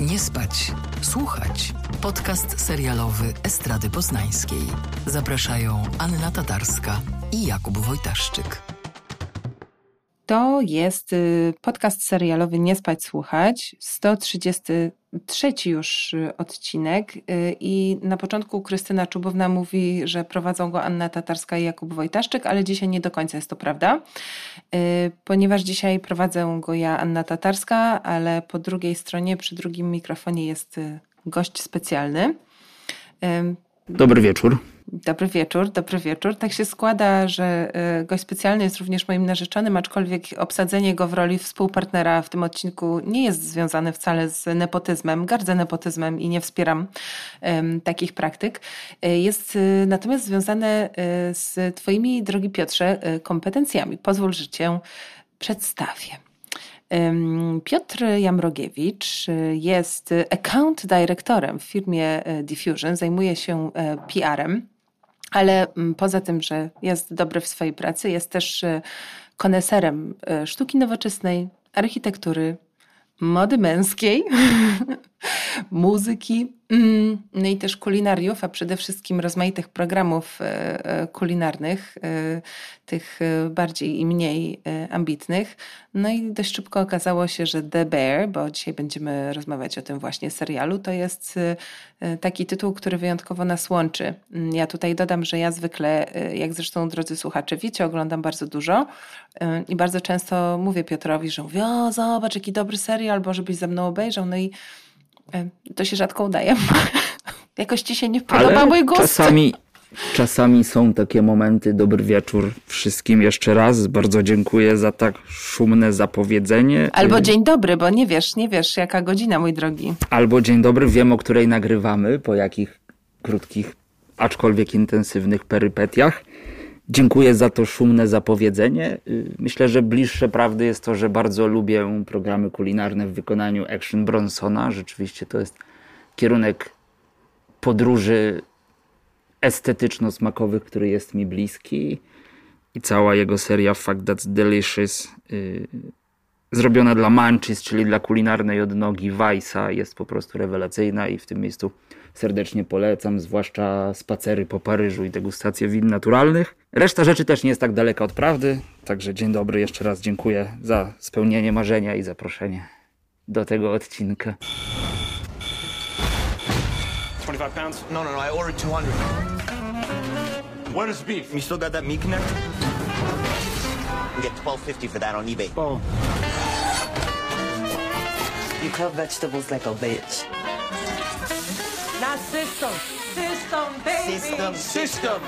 Nie spać, słuchać. Podcast serialowy Estrady Poznańskiej. Zapraszają Anna Tatarska i Jakub Wojtaszczyk. To jest y, podcast serialowy Nie spać, słuchać. 133 już y, odcinek y, i na początku Krystyna Czubowna mówi, że prowadzą go Anna Tatarska i Jakub Wojtaszczyk, ale dzisiaj nie do końca jest to prawda, ponieważ dzisiaj prowadzę go ja, Anna Tatarska, ale po drugiej stronie, przy drugim mikrofonie jest gość specjalny. Dobry wieczór. Dobry wieczór, dobry wieczór. Tak się składa, że e, gość specjalny jest również moim narzeczonym, aczkolwiek obsadzenie go w roli współpartnera w tym odcinku nie jest związane wcale z nepotyzmem. Gardzę nepotyzmem i nie wspieram um, takich praktyk. E, jest e, natomiast związane z Twoimi, drogi Piotrze, kompetencjami. Pozwól, że Cię przedstawię. Piotr Jamrogiewicz y, jest account dyrektorem w firmie Diffusion, zajmuje się e, PR-em, ale mm, poza tym, że jest dobry w swojej pracy, jest też e, koneserem sztuki nowoczesnej, architektury, mody męskiej, muzyki, mm, no i też kulinariów, a przede wszystkim rozmaitych programów e, e, kulinarnych, e, tych bardziej i mniej ambitnych. No i dość szybko okazało się, że The Bear, bo dzisiaj będziemy rozmawiać o tym właśnie serialu, to jest taki tytuł, który wyjątkowo nas łączy. Mm, ja tutaj dodam, że ja zwykle, jak zresztą drodzy słuchacze wiecie, oglądam bardzo dużo i bardzo często mówię Piotrowi, że mówię, o zobacz jaki dobry serial, bo żebyś ze mną obejrzał. No i to się rzadko udaje. Jakoś ci się nie podoba Ale mój głos. Czasami, czasami są takie momenty. Dobry wieczór wszystkim jeszcze raz. Bardzo dziękuję za tak szumne zapowiedzenie. Albo dzień dobry, bo nie wiesz, nie wiesz jaka godzina, mój drogi. Albo dzień dobry, wiem o której nagrywamy, po jakich krótkich, aczkolwiek intensywnych perypetiach. Dziękuję za to szumne zapowiedzenie. Y, myślę, że bliższe prawdy jest to, że bardzo lubię programy kulinarne w wykonaniu Action Bronsona. Rzeczywiście to jest kierunek podróży estetyczno-smakowych, który jest mi bliski. I cała jego seria Fact That's Delicious, yy, zrobiona dla Manchis, czyli dla kulinarnej odnogi Weissa, jest po prostu rewelacyjna i w tym miejscu serdecznie polecam, zwłaszcza spacery po Paryżu i degustacje win naturalnych. Reszta rzeczy też nie jest tak daleka od prawdy, także dzień dobry, jeszcze raz dziękuję za spełnienie marzenia i zaproszenie do tego odcinka. 25 pounds? No, no, no, I ordered 200. What is beef? You still got that meat connect? We get 12.50 for that on eBay. Boom. You cut vegetables like a bitch. Not system. System, baby. System. System.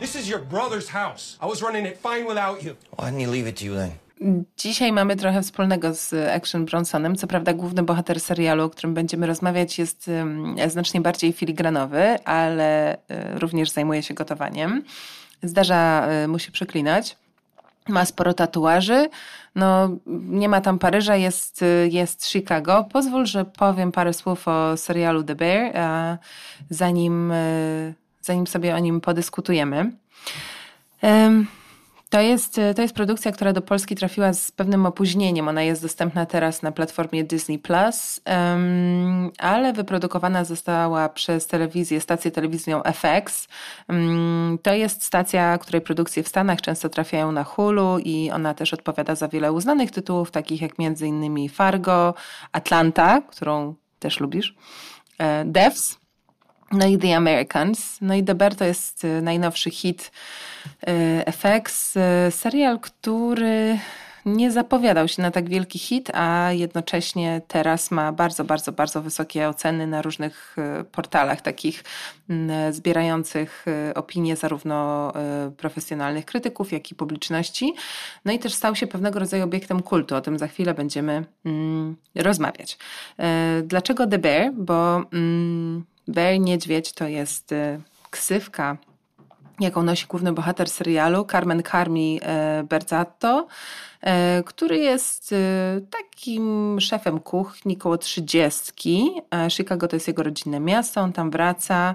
This is your brother's house. I was running it fine without you. Why didn't he leave it to you then? Dzisiaj mamy trochę wspólnego z Action Bronsonem. Co prawda, główny bohater serialu, o którym będziemy rozmawiać, jest znacznie bardziej filigranowy, ale y, również zajmuje się gotowaniem. Zdarza y, mu się przeklinać ma sporo tatuaży. No, nie ma tam Paryża, jest, jest Chicago. Pozwól, że powiem parę słów o serialu The Bear, zanim, zanim sobie o nim podyskutujemy. To jest, to jest produkcja, która do Polski trafiła z pewnym opóźnieniem. Ona jest dostępna teraz na platformie Disney Plus, um, ale wyprodukowana została przez telewizję, stację telewizyjną FX. Um, to jest stacja, której produkcje w Stanach często trafiają na Hulu i ona też odpowiada za wiele uznanych tytułów, takich jak między innymi Fargo, Atlanta, którą też lubisz, e, Devs, no i The Americans. No i The Bear to jest e, najnowszy hit e, FX. E, serial, który nie zapowiadał się na tak wielki hit, a jednocześnie teraz ma bardzo, bardzo, bardzo wysokie oceny na różnych portalach takich zbierających opinie zarówno profesjonalnych krytyków, jak i publiczności. No i też stał się pewnego rodzaju obiektem kultu. O tym za chwilę będziemy mm, rozmawiać. Dlaczego The Bear? Bo mm, Bear Niedźwiedź to jest y, ksywka, jaką nosi główny bohater serialu, Carmen Carmi e, Berzatto, e, który jest y, takim szefem kuchni koło trzydziestki. Chicago to jest jego rodzinne miasto, on tam wraca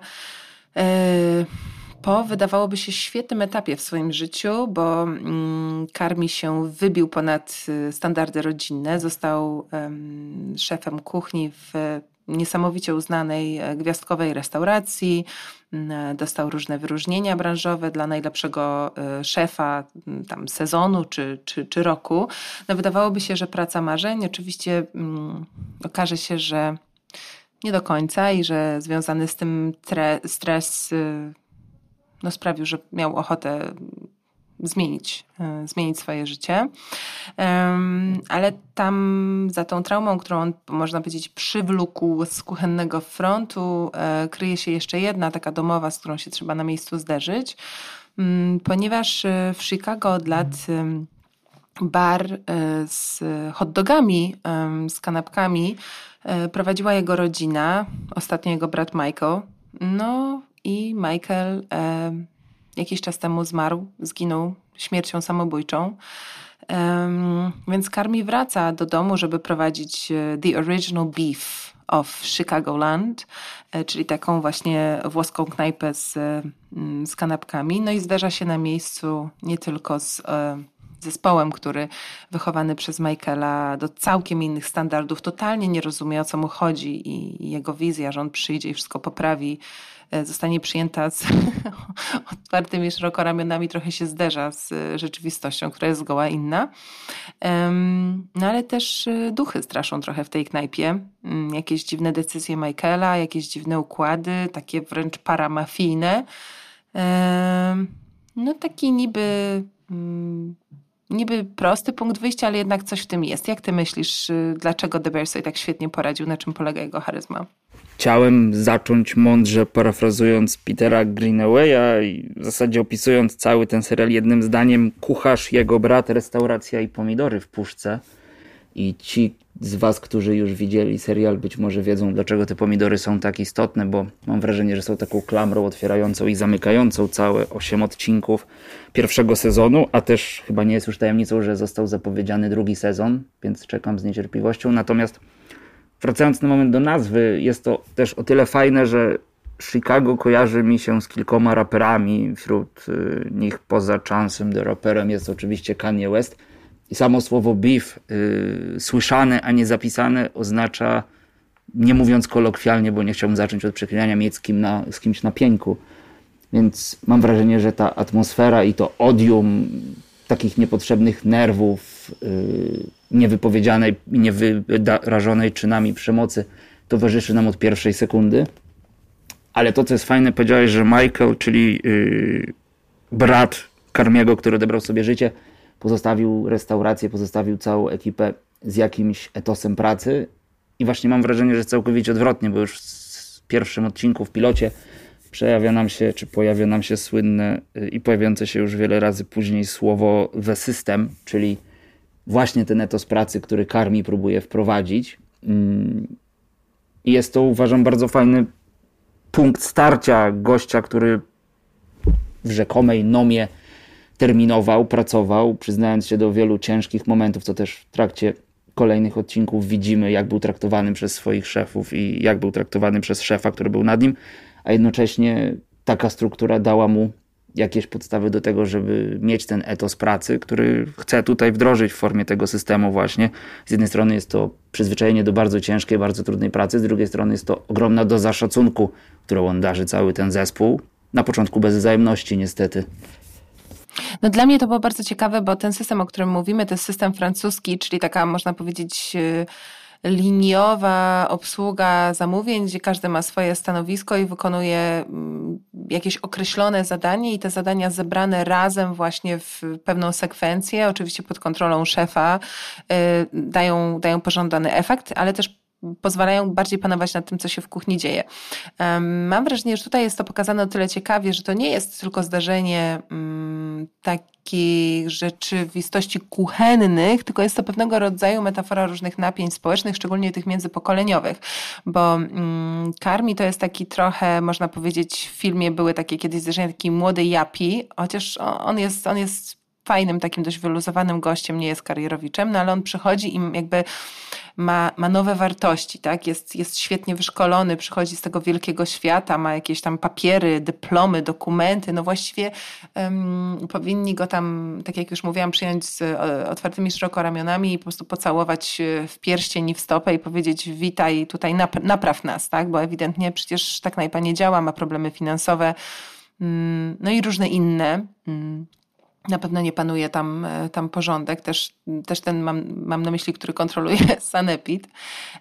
po wydawałoby się świetnym etapie w swoim życiu, bo mm, Karmi się wybił ponad y, standardy rodzinne, został szefem kuchni w niesamowicie uznanej e, gwiazdkowej restauracji, mm, dostał różne wyróżnienia branżowe dla najlepszego e, szefa tam sezonu czy, czy, czy roku. No wydawałoby się, że praca marzeń. Oczywiście um, okaże się, że nie do końca i że związany z tym stres y, no, sprawił, że miał ochotę zmienić, y, zmienić swoje życie. Ale tam za tą traumą, którą on, można powiedzieć, przywlókł z kuchennego frontu, e, kryje się jeszcze jedna taka domowa, z którą się trzeba na miejscu zderzyć, mm, ponieważ y, w Chicago od lat bar z hotdogami, z kanapkami E, prowadziła jego rodzina, ostatnio jego brat Michael. No i Michael e, jakiś czas temu zmarł, zginął śmiercią samobójczą. Um, więc Carmi wraca do domu, żeby prowadzić e, The Original Beef of Chicagoland, czyli taką właśnie włoską knajpę z, z kanapkami. No i zdarza się na miejscu nie tylko z zespołem, który wychowany przez Michaela do całkiem innych standardów, totalnie nie rozumie o co mu chodzi i jego wizja, że on przyjdzie i wszystko poprawi, e, zostanie przyjęta z otwartymi szeroko ramionami, trochę się zderza z rzeczywistością, która jest zgoła inna. No ale też e, duchy straszą trochę w tej knajpie. Mm, jakieś dziwne decyzje Michaela, jakieś dziwne układy, takie wręcz paramafijne. No taki niby mm, niby prosty punkt wyjścia, ale jednak coś w tym jest. Jak ty myślisz, y, dlaczego De Beers tak świetnie poradził, na czym polega jego charyzma? Chciałem zacząć mądrze, parafrazując Petera Greenawaya i w zasadzie opisując cały ten serial jednym zdaniem. Kucharz, jego brat, restauracja i pomidory w puszce. I ci z Was, którzy już widzieli serial, być może wiedzą, dlaczego te pomidory są tak istotne, bo mam wrażenie, że są taką klamrą otwierającą i zamykającą całe 8 odcinków pierwszego sezonu, a też chyba nie jest już tajemnicą, że został zapowiedziany drugi sezon, więc czekam z niecierpliwością. Natomiast wracając na moment do nazwy, jest to też o tyle fajne, że Chicago kojarzy mi się z kilkoma raperami. Wśród y, nich poza Chance'em the Rapperem jest oczywiście Kanye West i samo słowo beef, yy, słyszane, a nie zapisane, oznacza, nie mówiąc kolokwialnie, bo nie chciałbym zacząć od przeklinania, mieć z, kim na, z kimś na pieńku. Więc mam wrażenie, że ta atmosfera i to odium takich niepotrzebnych nerwów, yy, niewypowiedzianej niewyrażonej czynami przemocy towarzyszy nam od pierwszej sekundy. Ale to, co jest fajne, powiedziałeś, że Michael, czyli yy, brat Karmiego, który odebrał sobie życie, pozostawił restaurację, pozostawił całą ekipę z jakimś etosem pracy. I właśnie mam wrażenie, że całkowicie odwrotnie, bo już w pierwszym odcinku, w pilocie, przejawia nam się, czy pojawia nam się słynne y, i pojawiające się już wiele razy później słowo the system, czyli właśnie ten etos pracy, który Karmi próbuje wprowadzić. Mm, I jest to, uważam, bardzo fajny punkt starcia gościa, który w rzekomej nomie terminował, pracował, przyznając się do wielu ciężkich momentów, co też w trakcie kolejnych odcinków widzimy, jak był traktowany przez swoich szefów i jak był traktowany przez szefa, który był nad nim, a jednocześnie taka struktura dała mu jakieś podstawy do tego, żeby mieć ten etos pracy, który chce tutaj wdrożyć w formie tego systemu właśnie. Z jednej strony jest to przyzwyczajenie do bardzo ciężkiej, bardzo trudnej pracy, z drugiej strony jest to ogromna doza szacunku, którą on darzy cały ten zespół. Na początku bez wzajemności niestety. No dla mnie to było bardzo ciekawe, bo ten system, o którym mówimy, to jest system francuski, czyli taka, można powiedzieć, y, liniowa obsługa zamówień, gdzie każdy ma swoje stanowisko i wykonuje mm, jakieś określone zadanie i te zadania zebrane razem właśnie w pewną sekwencję, oczywiście pod kontrolą szefa, y, dają, dają pożądany efekt, ale też pozwalają bardziej panować nad tym, co się w kuchni dzieje. Mam wrażenie, że tutaj jest to pokazane o tyle ciekawie, że to nie jest tylko zdarzenie mm, takich rzeczywistości kuchennych, tylko jest to pewnego rodzaju metafora różnych napięć społecznych, szczególnie tych międzypokoleniowych, bo mm, Karmi to jest taki trochę, można powiedzieć, w filmie były takie kiedyś zdarzenia, taki młody Japi, chociaż on jest, on jest fajnym, takim dość wyluzowanym gościem, nie jest karierowiczem, no ale on przychodzi i jakby ma, ma nowe wartości, tak? Jest, jest świetnie wyszkolony, przychodzi z tego wielkiego świata, ma jakieś tam papiery, dyplomy, dokumenty. No właściwie um, powinni go tam, tak jak już mówiłam, przyjąć z e, otwartymi szeroko ramionami i po prostu pocałować e, w pierścień i w stopę i powiedzieć witaj, tutaj nap napraw nas, tak? Bo ewidentnie przecież tak najpa nie działa, ma problemy finansowe, mm, no i różne inne. Na pewno nie panuje tam, e, tam porządek, też, też ten mam, mam na myśli, który kontroluje Sanepid,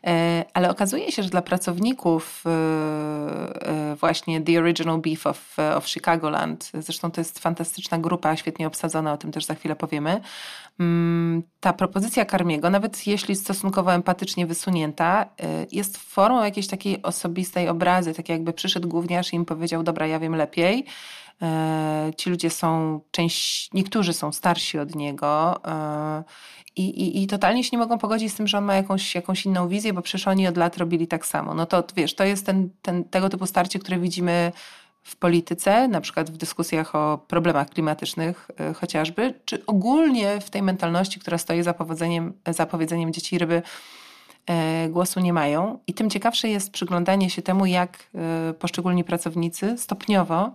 e, ale okazuje się, że dla pracowników e, właśnie The Original Beef of, of Chicagoland, zresztą to jest fantastyczna grupa, świetnie obsadzona, o tym też za chwilę powiemy, mm, ta propozycja Karmiego, nawet jeśli stosunkowo empatycznie wysunięta, jest formą jakiejś takiej osobistej obrazy, tak jakby przyszedł gówniarz i im powiedział, dobra, ja wiem lepiej, ci ludzie są, część, niektórzy są starsi od niego e, i, i, i totalnie się nie mogą pogodzić z tym, że on ma jakąś, jakąś inną wizję, bo przecież oni od lat robili tak samo. No to wiesz, to jest ten, ten, tego typu starcie, które widzimy w polityce, na przykład w dyskusjach o problemach klimatycznych e, chociażby, czy ogólnie w tej mentalności, która stoi za powiedzeniem, za powiedzeniem dzieci ryby, głosu nie mają. I tym ciekawsze jest przyglądanie się temu, jak poszczególni pracownicy stopniowo E,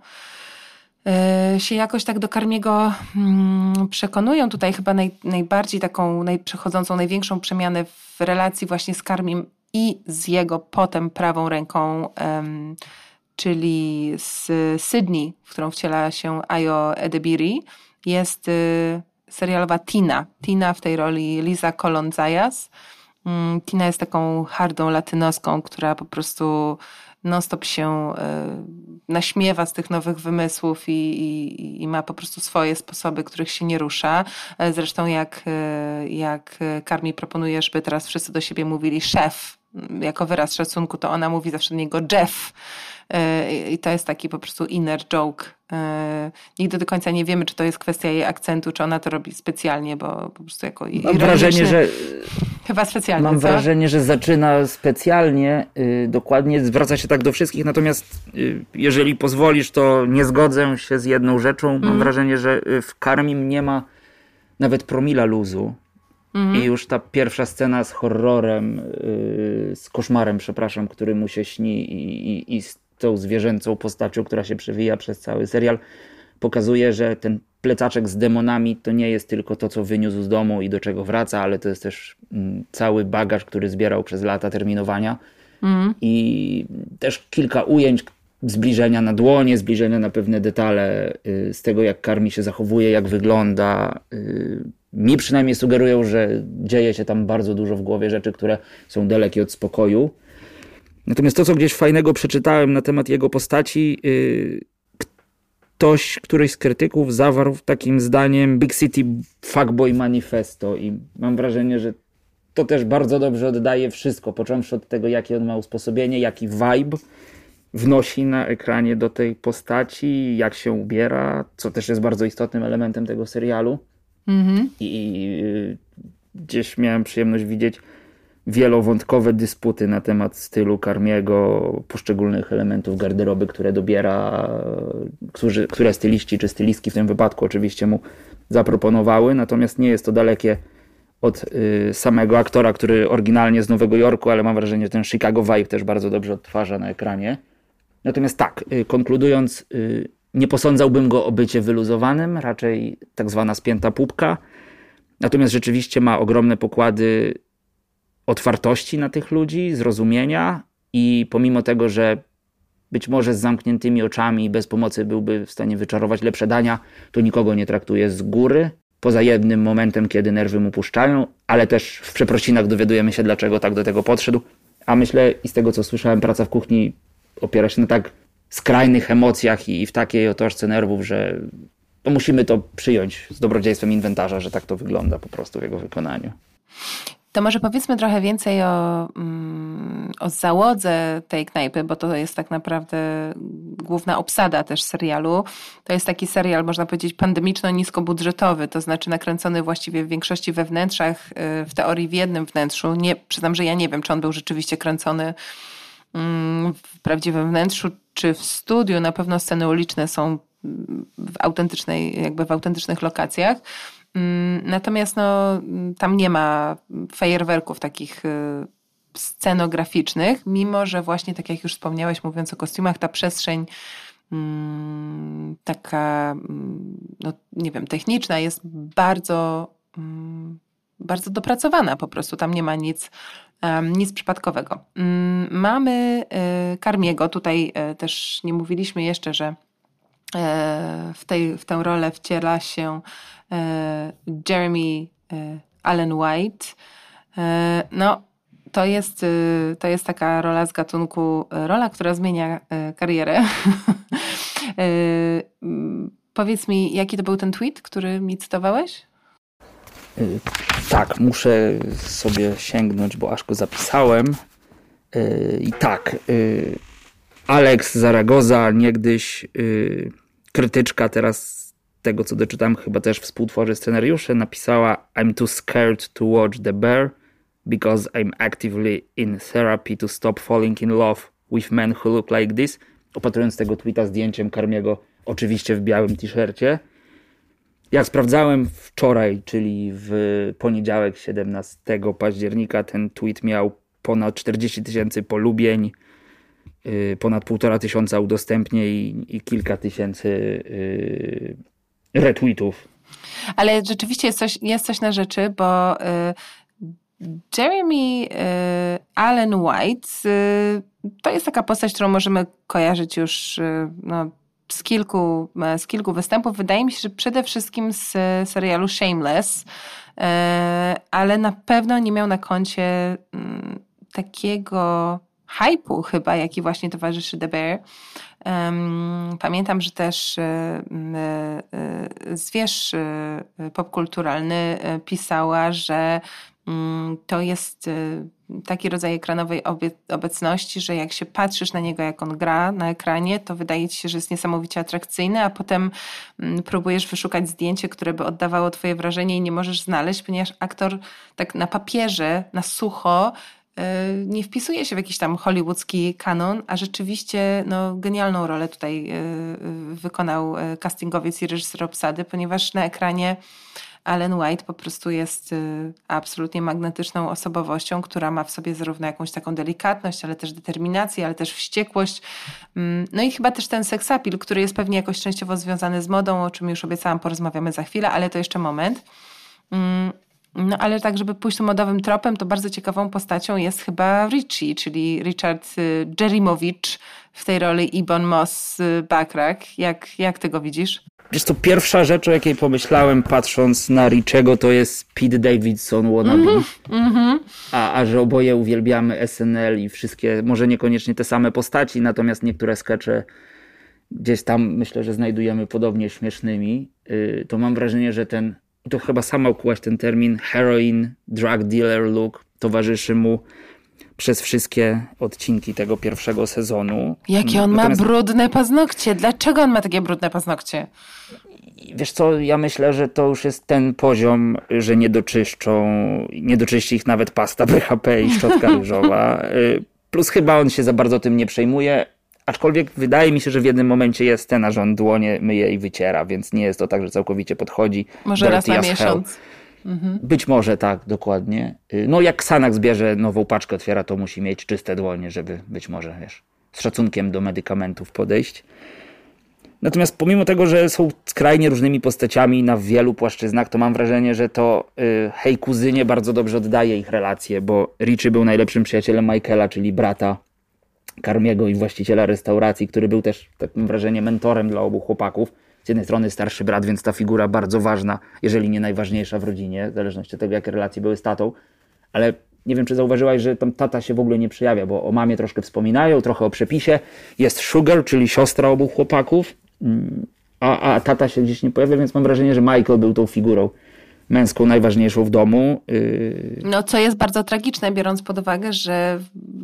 się jakoś tak do Karmiego mm, przekonują. Tutaj chyba naj, najbardziej taką, naj, przechodzącą największą przemianę w relacji właśnie z Karmim i z jego potem prawą ręką, um, czyli z Sydney, w którą wciela się Ayo Edebiri, jest y, serialowa Tina. Tina w tej roli Liza Colon-Zayas. Mm, Tina jest taką hardą latynoską, która po prostu non-stop się e, naśmiewa z tych nowych wymysłów i, i, i, ma po prostu swoje sposoby, których się nie rusza. E, zresztą jak, e, jak Karmi proponuje, żeby teraz wszyscy do siebie mówili szef, jako wyraz szacunku, to ona mówi zawsze do niego Jeff. I to jest taki po prostu inner joke. Nigdy do końca nie wiemy, czy to jest kwestia jej akcentu, czy ona to robi specjalnie, bo po prostu jako Mam wrażenie, że Chyba specjalnie. Mam co? wrażenie, że zaczyna specjalnie, yy, dokładnie, zwraca się tak do wszystkich, natomiast yy, jeżeli pozwolisz, to nie zgodzę się z jedną rzeczą. Mam mm. wrażenie, że y, w Karmim nie ma nawet promila luzu. Mm. I już ta pierwsza scena z horrorem, yy, z koszmarem, przepraszam, który mu się śni i, i, i z tą zwierzęcą postacią, która się przewija przez cały serial, pokazuje, że ten plecaczek z demonami to nie jest tylko to, co wyniósł z domu i do czego wraca, ale to jest też mm, cały bagaż, który zbierał przez lata terminowania. Mm. I też kilka ujęć zbliżenia na dłonie, zbliżenia na pewne detale y, z tego, jak karmi się zachowuje, jak wygląda. Y, mi przynajmniej sugerują, że dzieje się tam bardzo dużo w głowie rzeczy, które są dalekie od spokoju. Natomiast to, co gdzieś fajnego przeczytałem na temat jego postaci, y, ktoś, któryś z krytyków zawarł takim zdaniem Big City Fuckboy Manifesto i mam wrażenie, że to też bardzo dobrze oddaje wszystko, począwszy od tego, jakie on ma usposobienie, jaki vibe wnosi na ekranie do tej postaci, jak się ubiera, co też jest bardzo istotnym elementem tego serialu. Mm -hmm. I y, gdzieś miałem przyjemność widzieć wielowątkowe dysputy na temat stylu Karmiego, poszczególnych elementów garderoby, które dobiera, którzy, które styliści czy stylistki w tym wypadku oczywiście mu zaproponowały, natomiast nie jest to dalekie od y, samego aktora, który oryginalnie z Nowego Jorku, ale mam wrażenie, że ten Chicago vibe też bardzo dobrze odtwarza na ekranie. Natomiast tak, y, konkludując, y, nie posądzałbym go o bycie wyluzowanym, raczej tak zwana spięta pupka. Natomiast rzeczywiście ma ogromne pokłady otwartości na tych ludzi, zrozumienia i pomimo tego, że być może z zamkniętymi oczami i bez pomocy byłby w stanie wyczarować lepsze dania, to nikogo nie traktuje z góry, poza jednym momentem, kiedy nerwy mu puszczają, ale też w przeprosinach dowiadujemy się, dlaczego tak do tego podszedł. A myślę i z tego, co słyszałem, praca w kuchni opiera się na tak skrajnych emocjach i w takiej otoczce nerwów, że no musimy to przyjąć z dobrodziejstwem inwentarza, że tak to wygląda po prostu w jego wykonaniu. To może powiedzmy trochę więcej o, mm, o załodze tej knajpy, bo to jest tak naprawdę główna obsada też serialu. To jest taki serial, można powiedzieć, pandemiczno-niskobudżetowy, to znaczy nakręcony właściwie w większości we wnętrzach, y, w teorii w jednym wnętrzu. Nie, przyznam, że ja nie wiem, czy on był rzeczywiście kręcony mm, w prawdziwym wnętrzu, czy w studiu. Na pewno sceny uliczne są w autentycznej, jakby w autentycznych lokacjach. Mm, natomiast no, tam nie ma fajerwerków takich y, scenograficznych, mimo że właśnie tak jak już wspomniałeś, mówiąc o kostiumach, ta przestrzeń mm, taka, mm, no nie wiem, techniczna jest bardzo, bardzo dopracowana po prostu. Tam nie ma nic, nic przypadkowego. Mamy Karmiego, tutaj e, też nie mówiliśmy jeszcze, że w, tej, w tę rolę wciela się e, Jeremy Allen White. No, to jest, to jest taka rola z gatunku, rola, która zmienia karierę. Powiedz mi, jaki to był ten tweet, który mi cytowałeś? Tak, muszę sobie sięgnąć, bo aż go zapisałem. I tak, Alex Zaragoza, niegdyś krytyczka teraz tego, co doczytam, chyba też współtworzy scenariusze, napisała I'm too scared to watch The Bear because I'm actively in therapy to stop falling in love with men who look like this. Opatrując tego tweeta zdjęciem Karmiego, oczywiście w białym t-shircie. Jak sprawdzałem wczoraj, czyli w poniedziałek 17 października, ten tweet miał ponad 40 tysięcy polubień, ponad półtora tysiąca udostępnień i, kilka tysięcy y, retweetów. Ale rzeczywiście jest coś, jest coś na rzeczy, bo y, Jeremy Allen White to jest taka postać, którą możemy kojarzyć już no, z, kilku, z kilku występów. Wydaje mi się, że przede wszystkim z serialu Shameless, ale na pewno nie miał na koncie mm, takiego hypu chyba, jaki właśnie towarzyszy The Bear. Pamiętam, że też e, e, zwierz e, popkulturalny pisała, że mm, to jest taki rodzaj ekranowej obecności, że jak się patrzysz na niego, jak on gra na ekranie, to wydaje ci się, że jest niesamowicie atrakcyjny, a potem mm, próbujesz wyszukać zdjęcie, które by oddawało twoje wrażenie i nie możesz znaleźć, ponieważ aktor tak na papierze, na sucho nie wpisuje się w jakiś tam hollywoodzki kanon, a rzeczywiście no, genialną rolę tutaj e, wykonał e, castingowiec i reżyser obsady, ponieważ na ekranie Alan White po prostu jest absolutnie magnetyczną osobowością, która ma w sobie zarówno jakąś taką delikatność, ale też determinację, ale też wściekłość. Mm, no i chyba też ten seksapil, który jest pewnie jakoś częściowo związany z modą, o czym już obiecałam, porozmawiamy za chwilę, ale to jeszcze moment. No ale tak, żeby pójść tym modowym tropem, to bardzo ciekawą postacią jest chyba Richie, czyli Richard y, Jerimowicz w tej roli Ibon Moss y, Backrack. Jak, jak ty go widzisz? Wiesz to pierwsza rzecz, o jakiej pomyślałem patrząc na Richiego, to jest Pete Davidson wannabe. Mm -hmm. a, a że oboje uwielbiamy SNL i wszystkie, może niekoniecznie te same postaci, natomiast niektóre skecze gdzieś tam myślę, że znajdujemy podobnie śmiesznymi, y, to mam wrażenie, że ten to chyba sama ukułaś ten termin, heroin, drug dealer look, towarzyszy mu przez wszystkie odcinki tego pierwszego sezonu. Jakie on Natomiast... ma brudne paznokcie? Dlaczego on ma takie brudne paznokcie? Wiesz co, ja myślę, że to już jest ten poziom, że nie doczyszczą, nie doczyści ich nawet pasta BHP i szczotka ryżowa. Y, plus chyba on się za bardzo tym nie przejmuje. Aczkolwiek wydaje mi się, że w jednym momencie jest scena, że on dłonie myje i wyciera, więc nie jest to tak, że całkowicie podchodzi. Może raz na miesiąc. Mhm. Być może tak, dokładnie. Y, no jak Sanak zbierze nową paczkę, otwiera, to musi mieć czyste dłonie, żeby być może, wiesz, z szacunkiem do medykamentów podejść. Natomiast pomimo tego, że są skrajnie różnymi postaciami na wielu płaszczyznach, to mam wrażenie, że to y, Hej Kuzynie bardzo dobrze oddaje ich relacje, bo Richie był najlepszym przyjacielem Michaela, czyli brata Karmiego i właściciela restauracji, który był też, tak mam wrażenie, mentorem dla obu chłopaków. Z jednej strony starszy brat, więc ta figura bardzo ważna, jeżeli nie najważniejsza w rodzinie, w zależności od tego, jakie relacje były z tatą. Ale nie wiem, czy zauważyłaś, że tam tata się w ogóle nie przejawia, bo o mamie troszkę wspominają, trochę o przepisie. Jest Sugar, czyli siostra obu chłopaków, mm, a, a tata się gdzieś nie pojawia, więc mam wrażenie, że Michael był tą figurą męską najważniejszą w domu. Y, no, co jest bardzo tragiczne, biorąc pod uwagę, że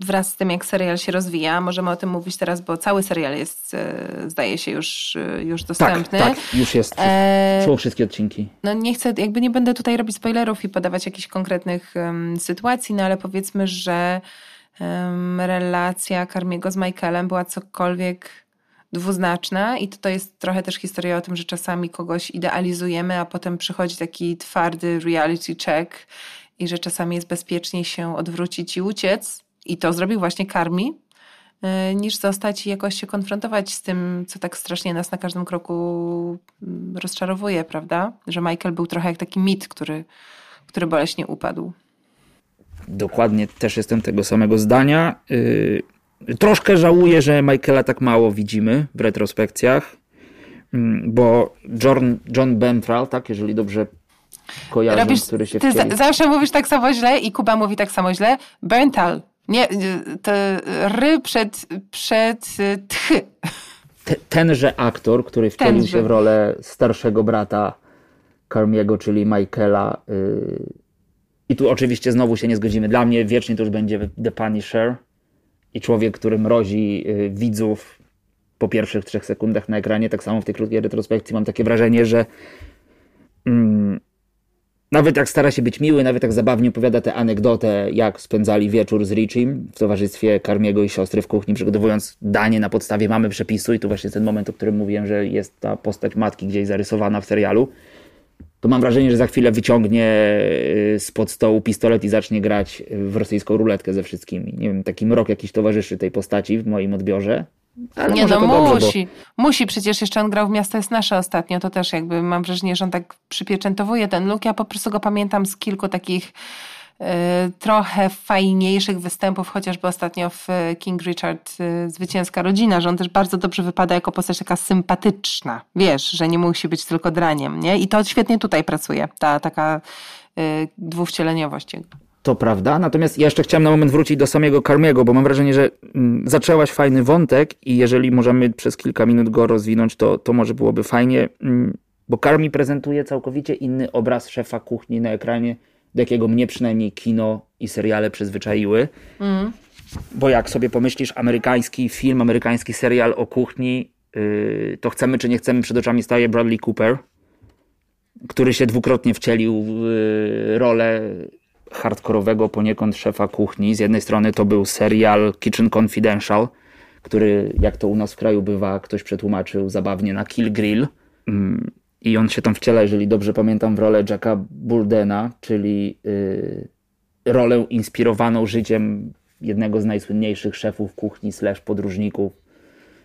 wraz z tym, jak serial się rozwija, możemy o tym mówić teraz, bo cały serial jest, y, zdaje się, już, y, już dostępny. Tak, tak już jest. E... Są wszystkie odcinki. No, nie chcę, jakby nie będę tutaj robić spoilerów i podawać jakichś konkretnych um, sytuacji, no ale powiedzmy, że um, relacja Karmiego z Michaelem była cokolwiek dwuznaczna i to jest trochę też historia o tym, że czasami kogoś idealizujemy, a potem przychodzi taki twardy reality check i że czasami jest bezpieczniej się odwrócić i uciec. I to zrobił właśnie Karmi, y, niż zostać i jakoś się konfrontować z tym, co tak strasznie nas na każdym kroku mm, rozczarowuje, prawda? Że Michael był trochę jak taki mit, który, który boleśnie upadł. Dokładnie też jestem tego samego zdania. Y, troszkę żałuję, że Michaela tak mało widzimy w retrospekcjach, mm, bo John, John Bentral, tak, jeżeli dobrze kojarzę, Robisz, który się Ty wcieli... zawsze mówisz tak samo źle i Kuba mówi tak samo źle. Bentral. Nie, to ry przed, przed tchy. tenże aktor, który wcielił tenże. się w rolę starszego brata Carmiego, czyli Michaela. Y, I tu oczywiście znowu się nie zgodzimy. Dla mnie wiecznie to już będzie The Punisher i człowiek, który mrozi y, widzów po pierwszych trzech sekundach na ekranie. Tak samo w tej krótkiej retrospekcji mam takie wrażenie, że mm, nawet jak stara się być miły, nawet jak zabawnie opowiada tę anegdotę, jak spędzali wieczór z Richim w towarzystwie Karmiego i siostry w kuchni, przygotowując danie na podstawie mamy przepisu i tu właśnie ten moment, o którym mówiłem, że jest ta postać matki gdzieś zarysowana w serialu, to mam wrażenie, że za chwilę wyciągnie y, spod stołu pistolet i zacznie grać w rosyjską ruletkę ze wszystkimi. Nie wiem, taki mrok jakiś towarzyszy tej postaci w moim odbiorze. Ale nie no, musi. Dobrze, bo... Musi, przecież jeszcze on grał w Miasto jest nasze ostatnio, to też jakby mam wrażenie, że on tak przypieczętowuje ten look. Ja po prostu go pamiętam z kilku takich trochę fajniejszych występów, chociażby ostatnio w King Richard y, Zwycięska Rodzina, że on też bardzo dobrze wypada jako postać taka sympatyczna. Wiesz, że nie musi być tylko draniem, nie? I to świetnie tutaj pracuje, ta taka dwuwcieleniowość jego. To prawda, natomiast ja jeszcze chciałem na moment wrócić do samego Karmiego, bo mam wrażenie, że mm, zaczęłaś fajny wątek i jeżeli możemy przez kilka minut go rozwinąć, to, to może byłoby fajnie, mm, bo Karmi prezentuje całkowicie inny obraz szefa kuchni na ekranie, do jakiego mnie przynajmniej kino i seriale przyzwyczaiły. Mm. Bo jak sobie pomyślisz, amerykański film, amerykański serial o kuchni, yy, to chcemy czy nie chcemy, przed oczami staje Bradley Cooper, który się dwukrotnie wcielił w yy, rolę hardkorowego poniekąd szefa kuchni. Z jednej strony to był serial Kitchen Confidential, który, jak to u nas w kraju bywa, ktoś przetłumaczył zabawnie na Kill Grill. Mm, I on się tam wciela, jeżeli dobrze pamiętam, w rolę Jacka Burdena, czyli yy, rolę inspirowaną życiem jednego z najsłynniejszych szefów kuchni, slash podróżników,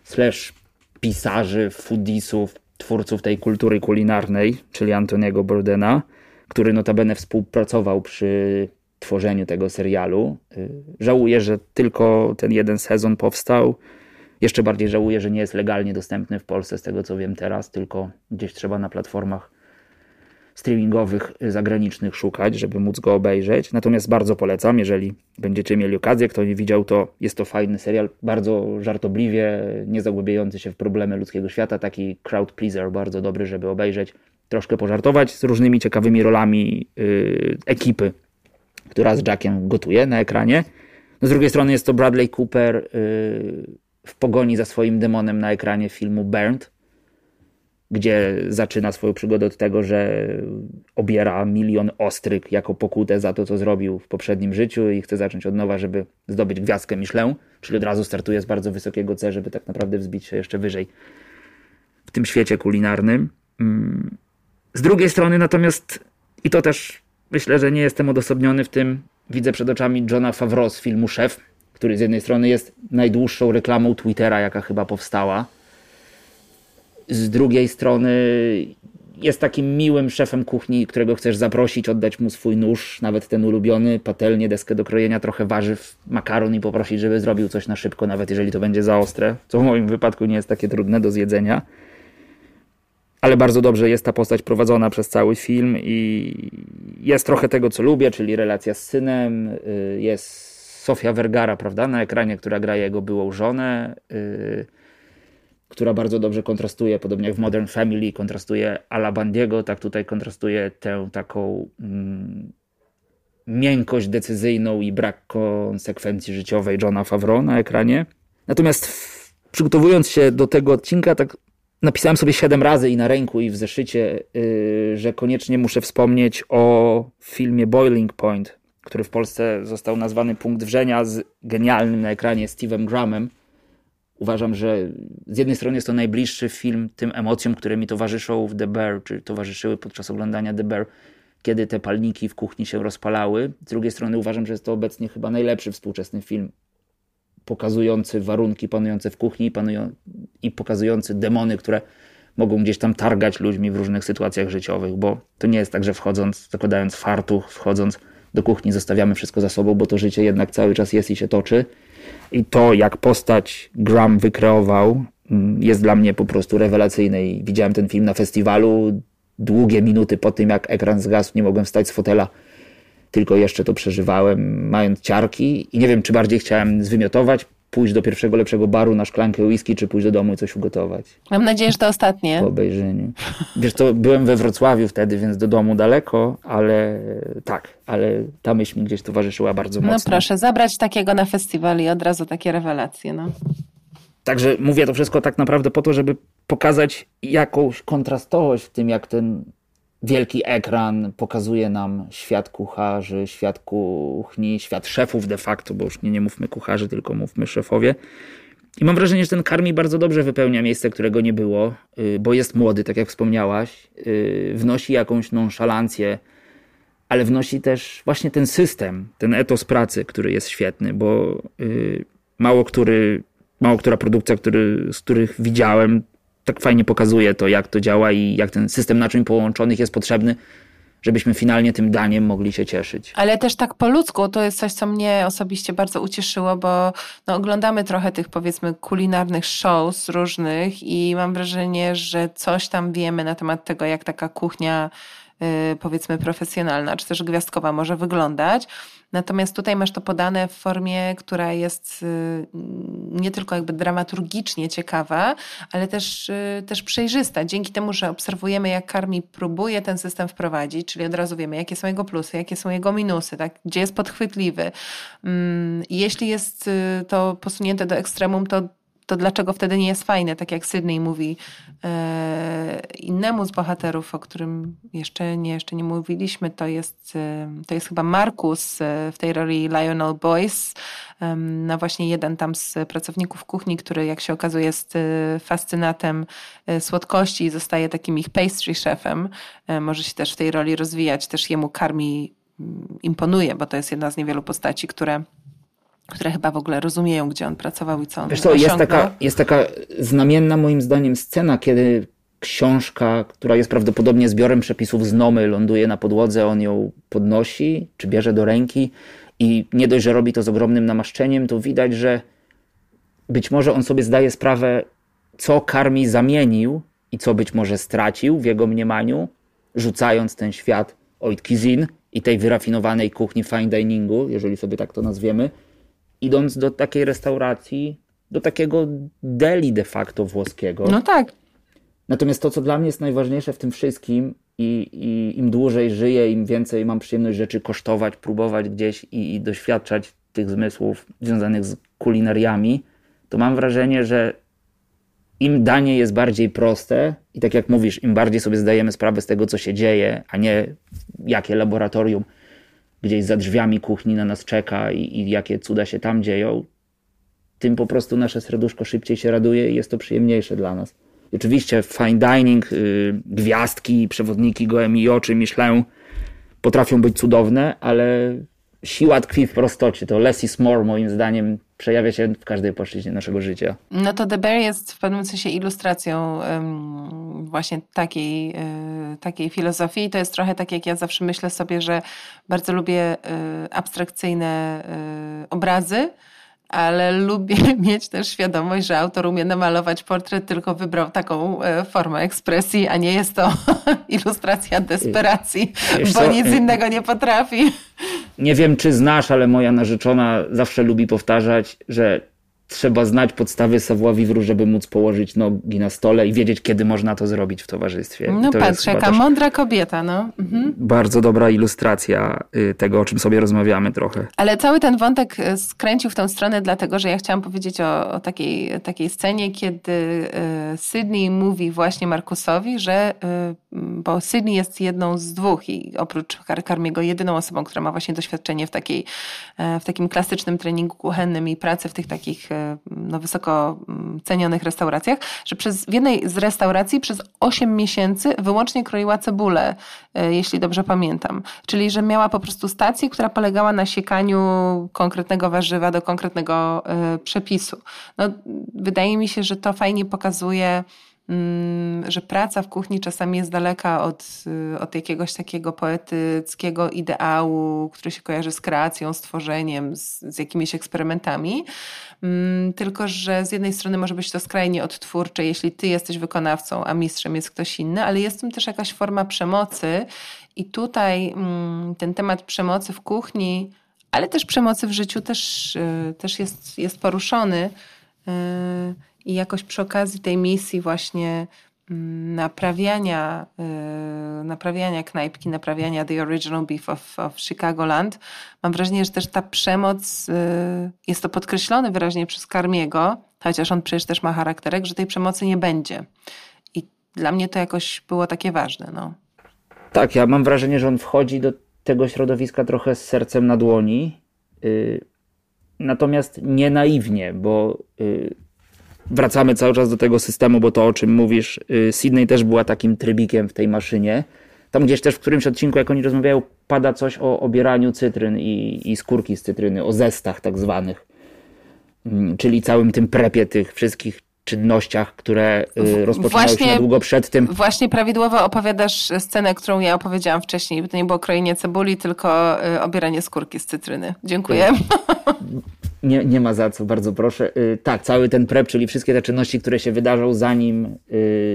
slash pisarzy, foodisów, twórców tej kultury kulinarnej, czyli Antoniego Burdena który notabene współpracował przy tworzeniu tego serialu. Y, żałuję, że tylko ten jeden sezon powstał. Jeszcze bardziej żałuję, że nie jest legalnie dostępny w Polsce, z tego co wiem teraz, tylko gdzieś trzeba na platformach streamingowych zagranicznych szukać, żeby móc go obejrzeć. Natomiast bardzo polecam, jeżeli będziecie mieli okazję, kto nie widział, to jest to fajny serial, bardzo żartobliwie, nie zagłębiający się w problemy ludzkiego świata, taki crowd pleaser, bardzo dobry, żeby obejrzeć troszkę pożartować z różnymi ciekawymi rolami yy, ekipy, która z Jackiem gotuje na ekranie. No z drugiej strony jest to Bradley Cooper yy, w pogoni za swoim demonem na ekranie filmu Burnt, gdzie zaczyna swoją przygodę od tego, że obiera milion ostryk jako pokutę za to, co zrobił w poprzednim życiu i chce zacząć od nowa, żeby zdobyć gwiazdkę Michelin, czyli od razu startuje z bardzo wysokiego C, żeby tak naprawdę wzbić się jeszcze wyżej w tym świecie kulinarnym. Mm. Z drugiej strony natomiast, i to też myślę, że nie jestem odosobniony w tym, widzę przed oczami Johna Favreau z filmu Szef, który z jednej strony jest najdłuższą reklamą Twittera, jaka chyba powstała. Z drugiej strony jest takim miłym szefem kuchni, którego chcesz zaprosić, oddać mu swój nóż, nawet ten ulubiony, patelnię, deskę do krojenia, trochę warzyw, makaron i poprosić, żeby zrobił coś na szybko, nawet jeżeli to będzie za ostre, co w moim wypadku nie jest takie trudne do zjedzenia ale bardzo dobrze jest ta postać prowadzona przez cały film i jest trochę tego, co lubię, czyli relacja z synem, y, jest Sofia Vergara, prawda, na ekranie, która gra jego byłą żonę, y, która bardzo dobrze kontrastuje, podobnie jak w Modern Family, kontrastuje Ala Bandiego, tak tutaj kontrastuje tę taką mm, miękkość decyzyjną i brak konsekwencji życiowej Johna Favreau na ekranie. Natomiast przygotowując się do tego odcinka, tak napisałem sobie siedem razy i na ręku, i w zeszycie, yy, że koniecznie muszę wspomnieć o filmie Boiling Point, który w Polsce został nazwany Punkt Wrzenia z genialnym na ekranie Steve'em Grahamem. Uważam, że z jednej strony jest to najbliższy film tym emocjom, które mi towarzyszą w The Bear, czy towarzyszyły podczas oglądania The Bear, kiedy te palniki w kuchni się rozpalały. Z drugiej strony uważam, że jest to obecnie chyba najlepszy współczesny film pokazujący warunki panujące w kuchni panują, i pokazujący demony, które mogą gdzieś tam targać ludźmi w różnych sytuacjach życiowych, bo to nie jest tak, że wchodząc, zakładając fartuch, wchodząc do kuchni, zostawiamy wszystko za sobą, bo to życie jednak cały czas jest i się toczy. I to, jak postać Graham wykreował, mm, jest dla mnie po prostu rewelacyjne. I widziałem ten film na festiwalu. Długie minuty po tym, jak ekran zgasł, nie mogłem wstać z fotela, tylko jeszcze to przeżywałem, mając ciarki. I nie wiem, czy bardziej chciałem zwymiotować, pójść do pierwszego lepszego baru na szklankę whisky, czy pójść do domu i coś ugotować. Mam nadzieję, że to ostatnie. Po obejrzeniu. Wiesz, to byłem we Wrocławiu wtedy, więc do domu daleko, ale tak, ale ta myśl mi gdzieś towarzyszyła bardzo no mocno. No proszę, zabrać takiego na festiwal i od razu takie rewelacje, no. Także mówię to wszystko tak naprawdę po to, żeby pokazać jakąś kontrastowość w tym, jak ten wielki ekran pokazuje nam świat kucharzy, świat kuchni, świat szefów de facto, bo już nie, nie mówmy kucharzy, tylko mówmy szefowie. I mam wrażenie, że ten karmi bardzo dobrze wypełnia miejsce, którego nie było, y, bo jest młody, tak jak wspomniałaś, y, wnosi jakąś nonszalancję, ale wnosi też właśnie ten system, ten etos pracy, który jest świetny, bo y, mało który, mało która produkcja, który, z których widziałem, tak fajnie pokazuje to, jak to działa i jak ten system naczyń połączonych jest potrzebny, żebyśmy finalnie tym daniem mogli się cieszyć. Ale też tak po ludzku, to jest coś, co mnie osobiście bardzo ucieszyło, bo no, oglądamy trochę tych powiedzmy kulinarnych shows różnych i mam wrażenie, że coś tam wiemy na temat tego, jak taka kuchnia powiedzmy profesjonalna, czy też gwiazdkowa może wyglądać. Natomiast tutaj masz to podane w formie, która jest y, nie tylko jakby dramaturgicznie ciekawa, ale też, y, też przejrzysta. Dzięki temu, że obserwujemy, jak Karmi próbuje ten system wprowadzić, czyli od razu wiemy, jakie są jego plusy, jakie są jego minusy, tak? gdzie jest podchwytliwy. Mm, jeśli jest to posunięte do ekstremum, to to dlaczego wtedy nie jest fajne, tak jak Sydney mówi e, innemu z bohaterów, o którym jeszcze nie, jeszcze nie mówiliśmy, to jest, e, to jest chyba Markus e, w tej roli Lionel Boyce, e, no właśnie jeden tam z pracowników kuchni, który jak się okazuje jest e, fascynatem e, słodkości i zostaje takim ich pastry chefem. Może się też w tej roli rozwijać, też jemu karmi mm, imponuje, bo to jest jedna z niewielu postaci, które które chyba w ogóle rozumieją, gdzie on pracował i co on Wiesz co, jest taka, jest taka znamienna moim zdaniem scena, kiedy książka, która jest prawdopodobnie zbiorem przepisów z Nomy, ląduje na podłodze, on ją podnosi, czy bierze do ręki i nie dość, że robi to z ogromnym namaszczeniem, to widać, że być może on sobie zdaje sprawę, co Karmi zamienił i co być może stracił w jego mniemaniu, rzucając ten świat Oitkizin i tej wyrafinowanej kuchni fine diningu, jeżeli sobie tak to nazwiemy, idąc do takiej restauracji, do takiego deli de facto włoskiego. No tak. Natomiast to, co dla mnie jest najważniejsze w tym wszystkim, i, i im dłużej żyję, im więcej mam przyjemność rzeczy kosztować, próbować gdzieś i, i doświadczać tych zmysłów związanych z kulinariami, to mam wrażenie, że im danie jest bardziej proste i tak jak mówisz, im bardziej sobie zdajemy sprawę z tego, co się dzieje, a nie jakie laboratorium gdzieś za drzwiami kuchni na nas czeka i, i jakie cuda się tam dzieją, tym po prostu nasze serduszko szybciej się raduje i jest to przyjemniejsze dla nas. Oczywiście fine dining, yy, gwiazdki, przewodniki gołem i oczy, Michelin potrafią być cudowne, ale siła tkwi w prostocie. To less is more moim zdaniem przejawia się w każdej płaszczyźnie naszego życia. No to The Bear jest w pewnym sensie ilustracją um, właśnie takiej, y, takiej filozofii. I to jest trochę tak, jak ja zawsze myślę sobie, że bardzo lubię y, abstrakcyjne y, obrazy, ale lubię mieć też świadomość, że autor umie namalować portret, tylko wybrał taką formę ekspresji, a nie jest to ilustracja desperacji, Wiesz bo co? nic innego nie potrafi. Nie wiem, czy znasz, ale moja narzeczona zawsze lubi powtarzać, że trzeba znać podstawy savoir-vivre, żeby móc położyć nogi na stole i wiedzieć, kiedy można to zrobić w towarzystwie. No patrz, jaka mądra kobieta, no. Mhm. Bardzo dobra ilustracja y, tego, o czym sobie rozmawiamy trochę. Ale cały ten wątek y, skręcił w tę stronę, dlatego, że ja chciałam powiedzieć o, o takiej, takiej scenie, kiedy y, Sydney mówi właśnie Markusowi, że bo Sydney jest jedną z dwóch i oprócz Karmiego jedyną osobą, która ma właśnie doświadczenie w, takiej, w takim klasycznym treningu kuchennym i pracy w tych takich no, wysoko mm, cenionych restauracjach, że przez, w jednej z restauracji przez 8 miesięcy wyłącznie kroiła cebulę, jeśli dobrze pamiętam. Czyli, że miała po prostu stację, która polegała na siekaniu konkretnego warzywa do konkretnego przepisu. No, wydaje mi się, że to fajnie pokazuje, że praca w kuchni czasami jest daleka od, y, od jakiegoś takiego poetyckiego ideału, który się kojarzy z kreacją, z tworzeniem, z, z jakimiś eksperymentami. Mm, tylko, że z jednej strony może być to skrajnie odtwórcze, jeśli ty jesteś wykonawcą, a mistrzem jest ktoś inny, ale jest w tym też jakaś forma przemocy. I tutaj mm, ten temat przemocy w kuchni, ale też przemocy w życiu też, y, też jest, jest poruszony. Y, I jakoś przy okazji tej misji właśnie mm, naprawiania, y, naprawiania knajpki, naprawiania The Original Beef of, of Chicagoland, mam wrażenie, że też ta przemoc, y, jest to podkreślone wyraźnie przez Karmiego, chociaż on przecież też ma charakterek, że tej przemocy nie będzie. I dla mnie to jakoś było takie ważne. No. Tak, ja mam wrażenie, że on wchodzi do tego środowiska trochę z sercem na dłoni natomiast nie naiwnie, bo y, wracamy cały czas do tego systemu, bo to o czym mówisz, y, Sydney też była takim trybikiem w tej maszynie. Tam gdzieś też w którymś odcinku, jak oni rozmawiają, pada coś o obieraniu cytryn i, i skórki z cytryny, o zestach tak zwanych. Mm, czyli całym tym prepie tych wszystkich czynnościach, które y, rozpoczynały właśnie, się na długo przed tym. Właśnie prawidłowo opowiadasz scenę, którą ja opowiedziałam wcześniej. To nie było krojenie cebuli, tylko y, obieranie skórki z cytryny. Dziękuję. Nie, nie ma za co, bardzo proszę. Y, tak, cały ten prep, czyli wszystkie te czynności, które się wydarzą zanim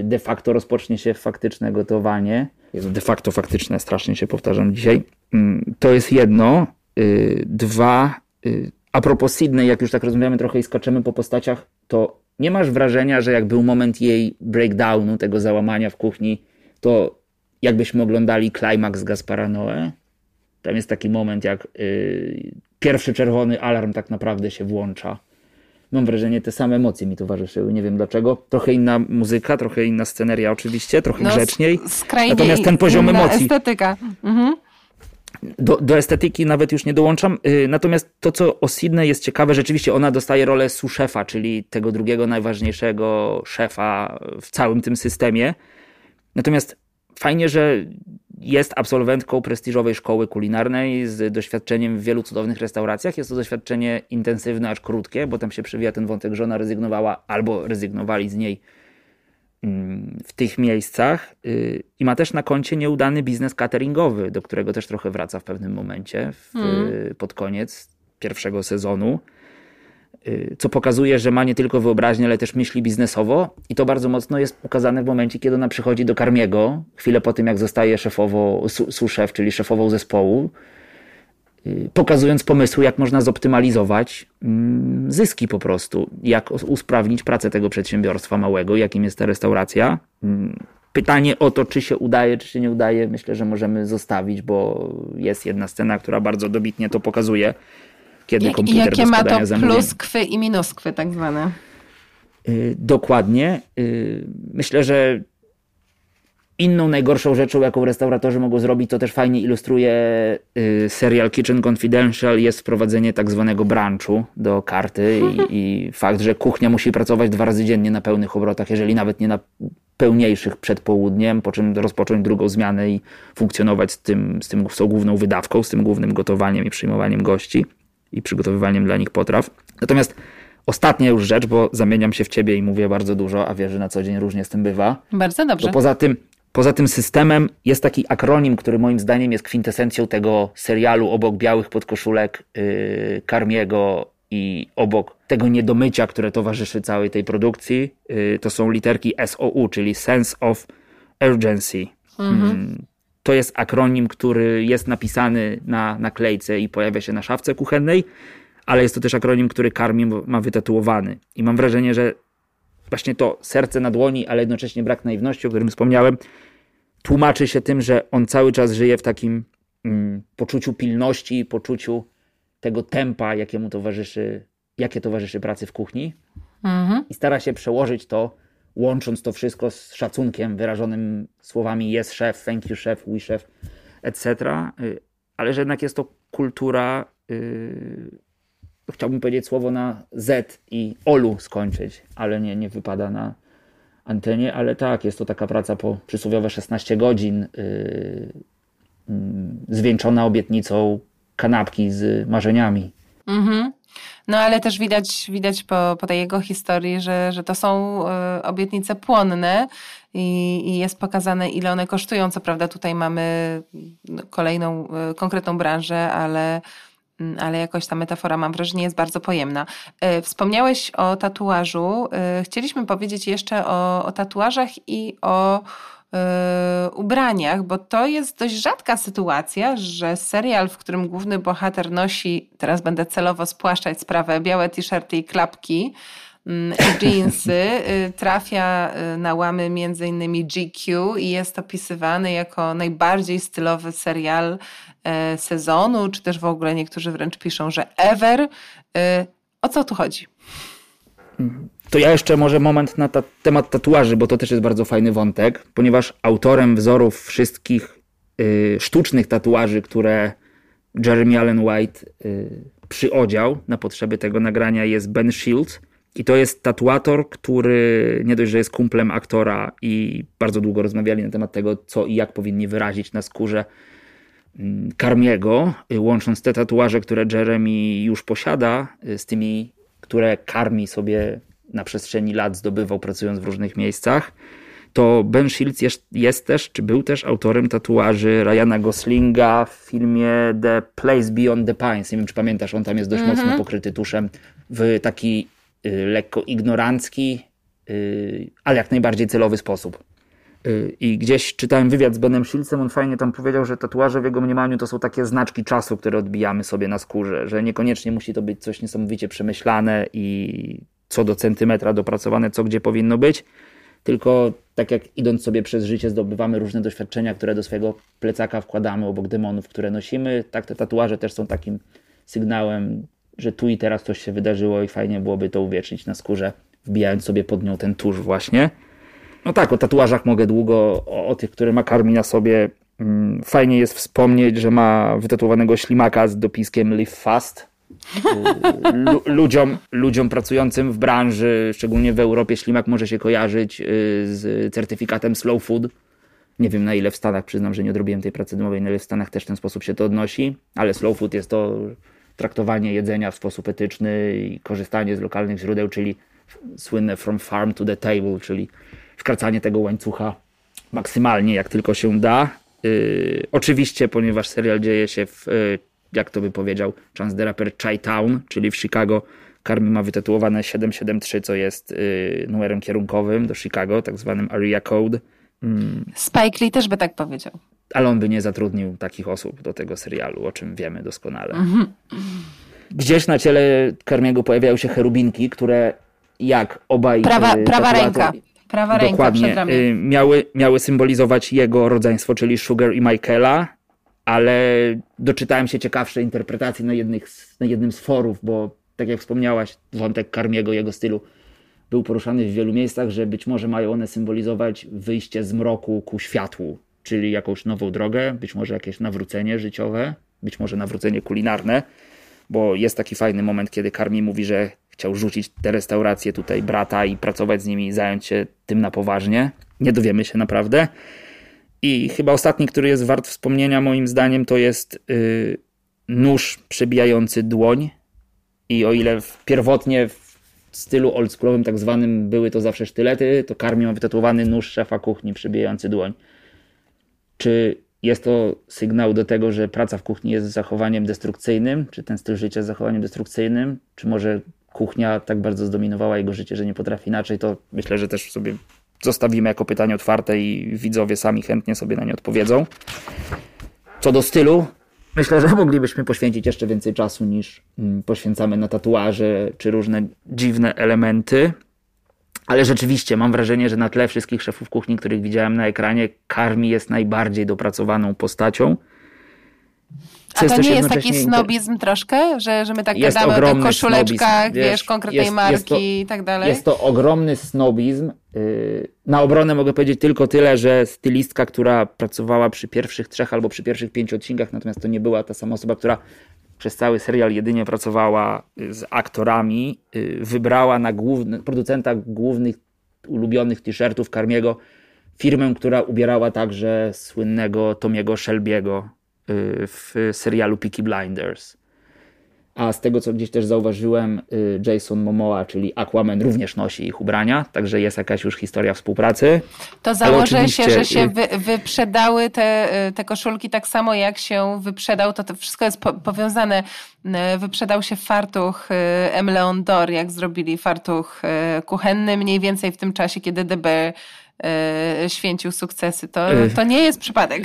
de facto rozpocznie się faktyczne gotowanie. Jest de facto faktyczne, strasznie się powtarzam dzisiaj. Mm, to jest jedno. Dwa, a propos Sydney, jak już tak rozmawiamy trochę i skaczemy po postaciach, to nie masz wrażenia, że jak był moment jej breakdownu, tego załamania w kuchni, to jakbyśmy oglądali klimaks Gaspara Noe? Tam jest taki moment, jak yy, pierwszy czerwony alarm tak naprawdę się włącza. Mam wrażenie, te same emocje mi towarzyszyły. Nie wiem dlaczego. Trochę inna muzyka, trochę inna sceneria oczywiście, trochę no, grzeczniej. Natomiast ten poziom emocji. estetyka. Mhm. Do, do, estetyki nawet już nie dołączam. Y, natomiast to, co o Sydney jest ciekawe, rzeczywiście ona dostaje rolę suszefa, czyli tego drugiego najważniejszego szefa w całym tym systemie. Natomiast fajnie, że jest absolwentką prestiżowej szkoły kulinarnej z doświadczeniem w wielu cudownych restauracjach. Jest to doświadczenie intensywne, acz krótkie, bo tam się przewija ten wątek, że ona rezygnowała albo rezygnowali z niej w tych miejscach y, i ma też na koncie nieudany biznes cateringowy, do którego też trochę wraca w pewnym momencie w, mm. pod koniec pierwszego sezonu. Y, co pokazuje, że ma nie tylko wyobraźnię, ale też myśli biznesowo, i to bardzo mocno jest pokazane w momencie, kiedy ona przychodzi do Karmiego, chwilę po tym, jak zostaje szefową, su, szef, czyli szefową zespołu, pokazując pomysły, jak można zoptymalizować mm, zyski po prostu, jak usprawnić pracę tego przedsiębiorstwa małego, jakim jest ta restauracja. Mm, pytanie o to, czy się udaje, czy się nie udaje, myślę, że możemy zostawić, bo jest jedna scena, która bardzo dobitnie to pokazuje, kiedy Jak, komputer Jakie ma to pluskwy i minuskwy tak zwane. Y, dokładnie. Y, myślę, że Inną najgorszą rzeczą, jaką restauratorzy mogą zrobić, to też fajnie ilustruje y, serial Kitchen Confidential, jest wprowadzenie tak zwanego brunchu do karty i, i, fakt, że kuchnia musi pracować dwa razy dziennie na pełnych obrotach, jeżeli nawet nie na pełniejszych przed południem, po czym rozpocząć drugą zmianę i funkcjonować z tym, z tym z tą główną wydawką, z tym głównym gotowaniem i przyjmowaniem gości i przygotowywaniem dla nich potraw. Natomiast Ostatnia już rzecz, bo zamieniam się w ciebie i mówię bardzo dużo, a wiesz, że na co dzień różnie z tym bywa. Bardzo dobrze. To poza tym Poza tym systemem jest taki akronim, który moim zdaniem jest kwintesencją tego serialu obok białych podkoszulek yy, Karmiego i obok tego niedomycia, które towarzyszy całej tej produkcji. Yy, to są literki SOU, czyli Sense of Urgency. Mhm. Yy, to jest akronim, który jest napisany na naklejce i pojawia się na szafce kuchennej, ale jest to też akronim, który Karmi ma wytatuowany. I mam wrażenie, że właśnie to serce na dłoni, ale jednocześnie brak naiwności, o którym wspomniałem, tłumaczy się tym, że on cały czas żyje w takim mm, poczuciu pilności, poczuciu tego tempa, jakiemu towarzyszy, jakie towarzyszy pracy w kuchni. Mhm. I stara się przełożyć to łącząc to wszystko z szacunkiem wyrażonym słowami jest szef, thank you szef, we szef, etc. Y, ale że jednak jest to kultura, yy, chciałbym powiedzieć słowo na Z i Olu skończyć, ale nie, nie wypada na antenie, ale tak, jest to taka praca po przysłowiowe 16 godzin, yy, zwieńczona obietnicą kanapki z marzeniami. Mhm. No ale też widać, widać po, po tej jego historii, że, że to są y, obietnice płonne i, i jest pokazane, ile one kosztują. Co prawda tutaj mamy kolejną y, konkretną branżę, ale ale jakoś ta metafora, mam wrażenie, jest bardzo pojemna. Y, wspomniałeś o tatuażu. Chcieliśmy powiedzieć jeszcze o, o tatuażach i o yy, ubraniach, bo to jest dość rzadka sytuacja, że serial, w którym główny bohater nosi, teraz będę celowo spłaszczać sprawę, białe t-shirty i klapki, mm, jeansy y, trafia na łamy między innymi GQ i jest opisywany jako najbardziej stylowy serial sezonu, czy też w ogóle niektórzy wręcz piszą, że ever. O co tu chodzi? To ja jeszcze może moment na ta temat tatuaży, bo to też jest bardzo fajny wątek, ponieważ autorem wzorów wszystkich y, sztucznych tatuaży, które Jeremy Allen White y, przyodział na potrzeby tego nagrania jest Ben Shields. I to jest tatuator, który nie dość, że jest kumplem aktora i bardzo długo rozmawiali na temat tego, co i jak powinni wyrazić na skórze Karmiego, y, łącząc te tatuaże, które Jeremy już posiada, y, z tymi, które Karmi sobie na przestrzeni lat zdobywał pracując w różnych miejscach, to Ben Shields jest, jest też, czy był też autorem tatuaży Ryana Goslinga w filmie The Place Beyond the Pines. Nie wiem, czy pamiętasz, on tam jest dość mm -hmm. mocno pokryty tuszem w taki y, lekko ignorancki, y, ale jak najbardziej celowy sposób. Y, I gdzieś czytałem wywiad z Benem Shieldsem, on fajnie tam powiedział, że tatuaże w jego mniemaniu to są takie znaczki czasu, które odbijamy sobie na skórze, że niekoniecznie musi to być coś niesamowicie przemyślane i co do centymetra dopracowane, co gdzie powinno być, tylko tak jak idąc sobie przez życie zdobywamy różne doświadczenia, które do swojego plecaka wkładamy obok demonów, które nosimy, tak te tatuaże też są takim sygnałem, że tu i teraz coś się wydarzyło i fajnie byłoby to uwiecznić na skórze, wbijając sobie pod nią ten tusz właśnie. No tak, o tatuażach mogę długo, o, o tych, które ma Karmi na sobie. Mm, fajnie jest wspomnieć, że ma wytatuowanego ślimaka z dopiskiem Live Fast, ludziom, ludziom pracującym w branży, szczególnie w Europie, ślimak może się kojarzyć y, z certyfikatem slow food. Nie wiem na ile w Stanach, przyznam, że nie odrobiłem tej pracy domowej, na ile w Stanach też w ten sposób się to odnosi, ale slow food jest to traktowanie jedzenia w sposób etyczny i korzystanie z lokalnych źródeł, czyli słynne from farm to the table, czyli wkracanie tego łańcucha maksymalnie jak tylko się da. Yy, oczywiście, ponieważ serial dzieje się w yy, jak to by powiedział Chance the Rapper, Chi-Town, czyli w Chicago. Karmi ma wytytułowane 773, co jest yy, numerem kierunkowym do Chicago, tak zwanym Area Code. Mm. Spike Lee też by tak powiedział. Ale on by nie zatrudnił takich osób do tego serialu, o czym wiemy doskonale. Mm -hmm. Gdzieś na ciele Karmiego pojawiają się cherubinki, które jak obaj... Prawa, yy, prawa ręka. Prawa dokładnie, ręka yy, miały, miały symbolizować jego rodzeństwo, czyli Sugar i Michaela ale doczytałem się ciekawsze interpretacje na, jednych, na jednym z forów, bo tak jak wspomniałaś, wątek Karmiego, jego stylu był poruszany w wielu miejscach, że być może mają one symbolizować wyjście z mroku ku światłu, czyli jakąś nową drogę, być może jakieś nawrócenie życiowe, być może nawrócenie kulinarne, bo jest taki fajny moment, kiedy Karmi mówi, że chciał rzucić te restauracje tutaj brata i pracować z nimi zająć się tym na poważnie. Nie dowiemy się naprawdę. I chyba ostatni, który jest wart wspomnienia, moim zdaniem, to jest yy, nóż przebijający dłoń. I o ile w, pierwotnie w stylu oldschoolowym, tak zwanym, były to zawsze sztylety, to Karmi ma wytatuowany nóż szefa kuchni przebijający dłoń. Czy jest to sygnał do tego, że praca w kuchni jest zachowaniem destrukcyjnym? Czy ten styl życia jest zachowaniem destrukcyjnym? Czy może kuchnia tak bardzo zdominowała jego życie, że nie potrafi inaczej? To myślę, że też sobie zostawimy jako pytanie otwarte i widzowie sami chętnie sobie na nie odpowiedzą. Co do stylu, myślę, że moglibyśmy poświęcić jeszcze więcej czasu niż mm, poświęcamy na tatuaże czy różne dziwne elementy. Ale rzeczywiście mam wrażenie, że na tle wszystkich szefów kuchni, których widziałem na ekranie, Karmi jest najbardziej dopracowaną postacią. A to nie jest taki snobizm troszkę, że, że my tak jest gadamy o tych koszuleczkach, wiesz, wiesz konkretnej jest, marki jest to, i tak dalej? Jest to ogromny snobizm. Y, na obronę mogę powiedzieć tylko tyle, że stylistka, która pracowała przy pierwszych trzech albo przy pierwszych pięciu odcinkach, natomiast to nie była ta sama osoba, która przez cały serial jedynie pracowała y, z aktorami, y, wybrała na główny, producenta głównych ulubionych t-shirtów Karmiego firmę, która ubierała także słynnego Tomiego Shelby'ego w serialu Peaky Blinders. A z tego, co gdzieś też zauważyłem, y, Jason Momoa, czyli Aquaman, również nosi ich ubrania, także jest jakaś już historia współpracy. To założę się, że się y, wy, wyprzedały te, te koszulki tak samo, jak się wyprzedał, to, to wszystko jest po, powiązane. Wyprzedał się fartuch M. Leon Dor, jak zrobili fartuch kuchenny, mniej więcej w tym czasie, kiedy E, święcił sukcesy. To, to nie jest przypadek.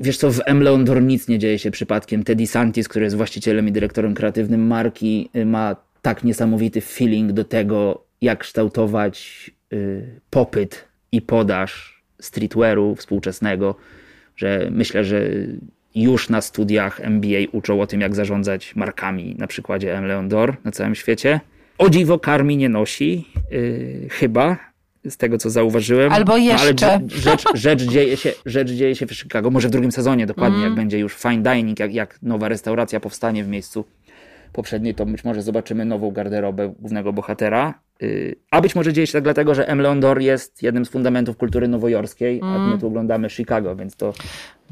Wiesz co, w M. Leondor nic nie dzieje się przypadkiem. Teddy Santis, który jest właścicielem i dyrektorem kreatywnym marki, y, ma tak niesamowity feeling do tego, jak kształtować y, popyt i podaż streetwearu współczesnego, że myślę, że już na studiach MBA uczą o tym, jak zarządzać markami na przykładzie M. Leondor na całym świecie. O dziwo Karmi nie nosi, yy, chyba, z tego co zauważyłem. Albo jeszcze. No, ale rzecz, rzecz, dzieje się, rzecz dzieje się w Chicago, może w drugim sezonie dokładnie, mm. jak będzie już fine dining, jak, jak nowa restauracja powstanie w miejscu poprzedniej, to być może zobaczymy nową garderobę głównego bohatera. Y, a być może dzieje się tak dlatego, że M. Leondor jest jednym z fundamentów kultury nowojorskiej, mm. a my tu oglądamy Chicago, więc to,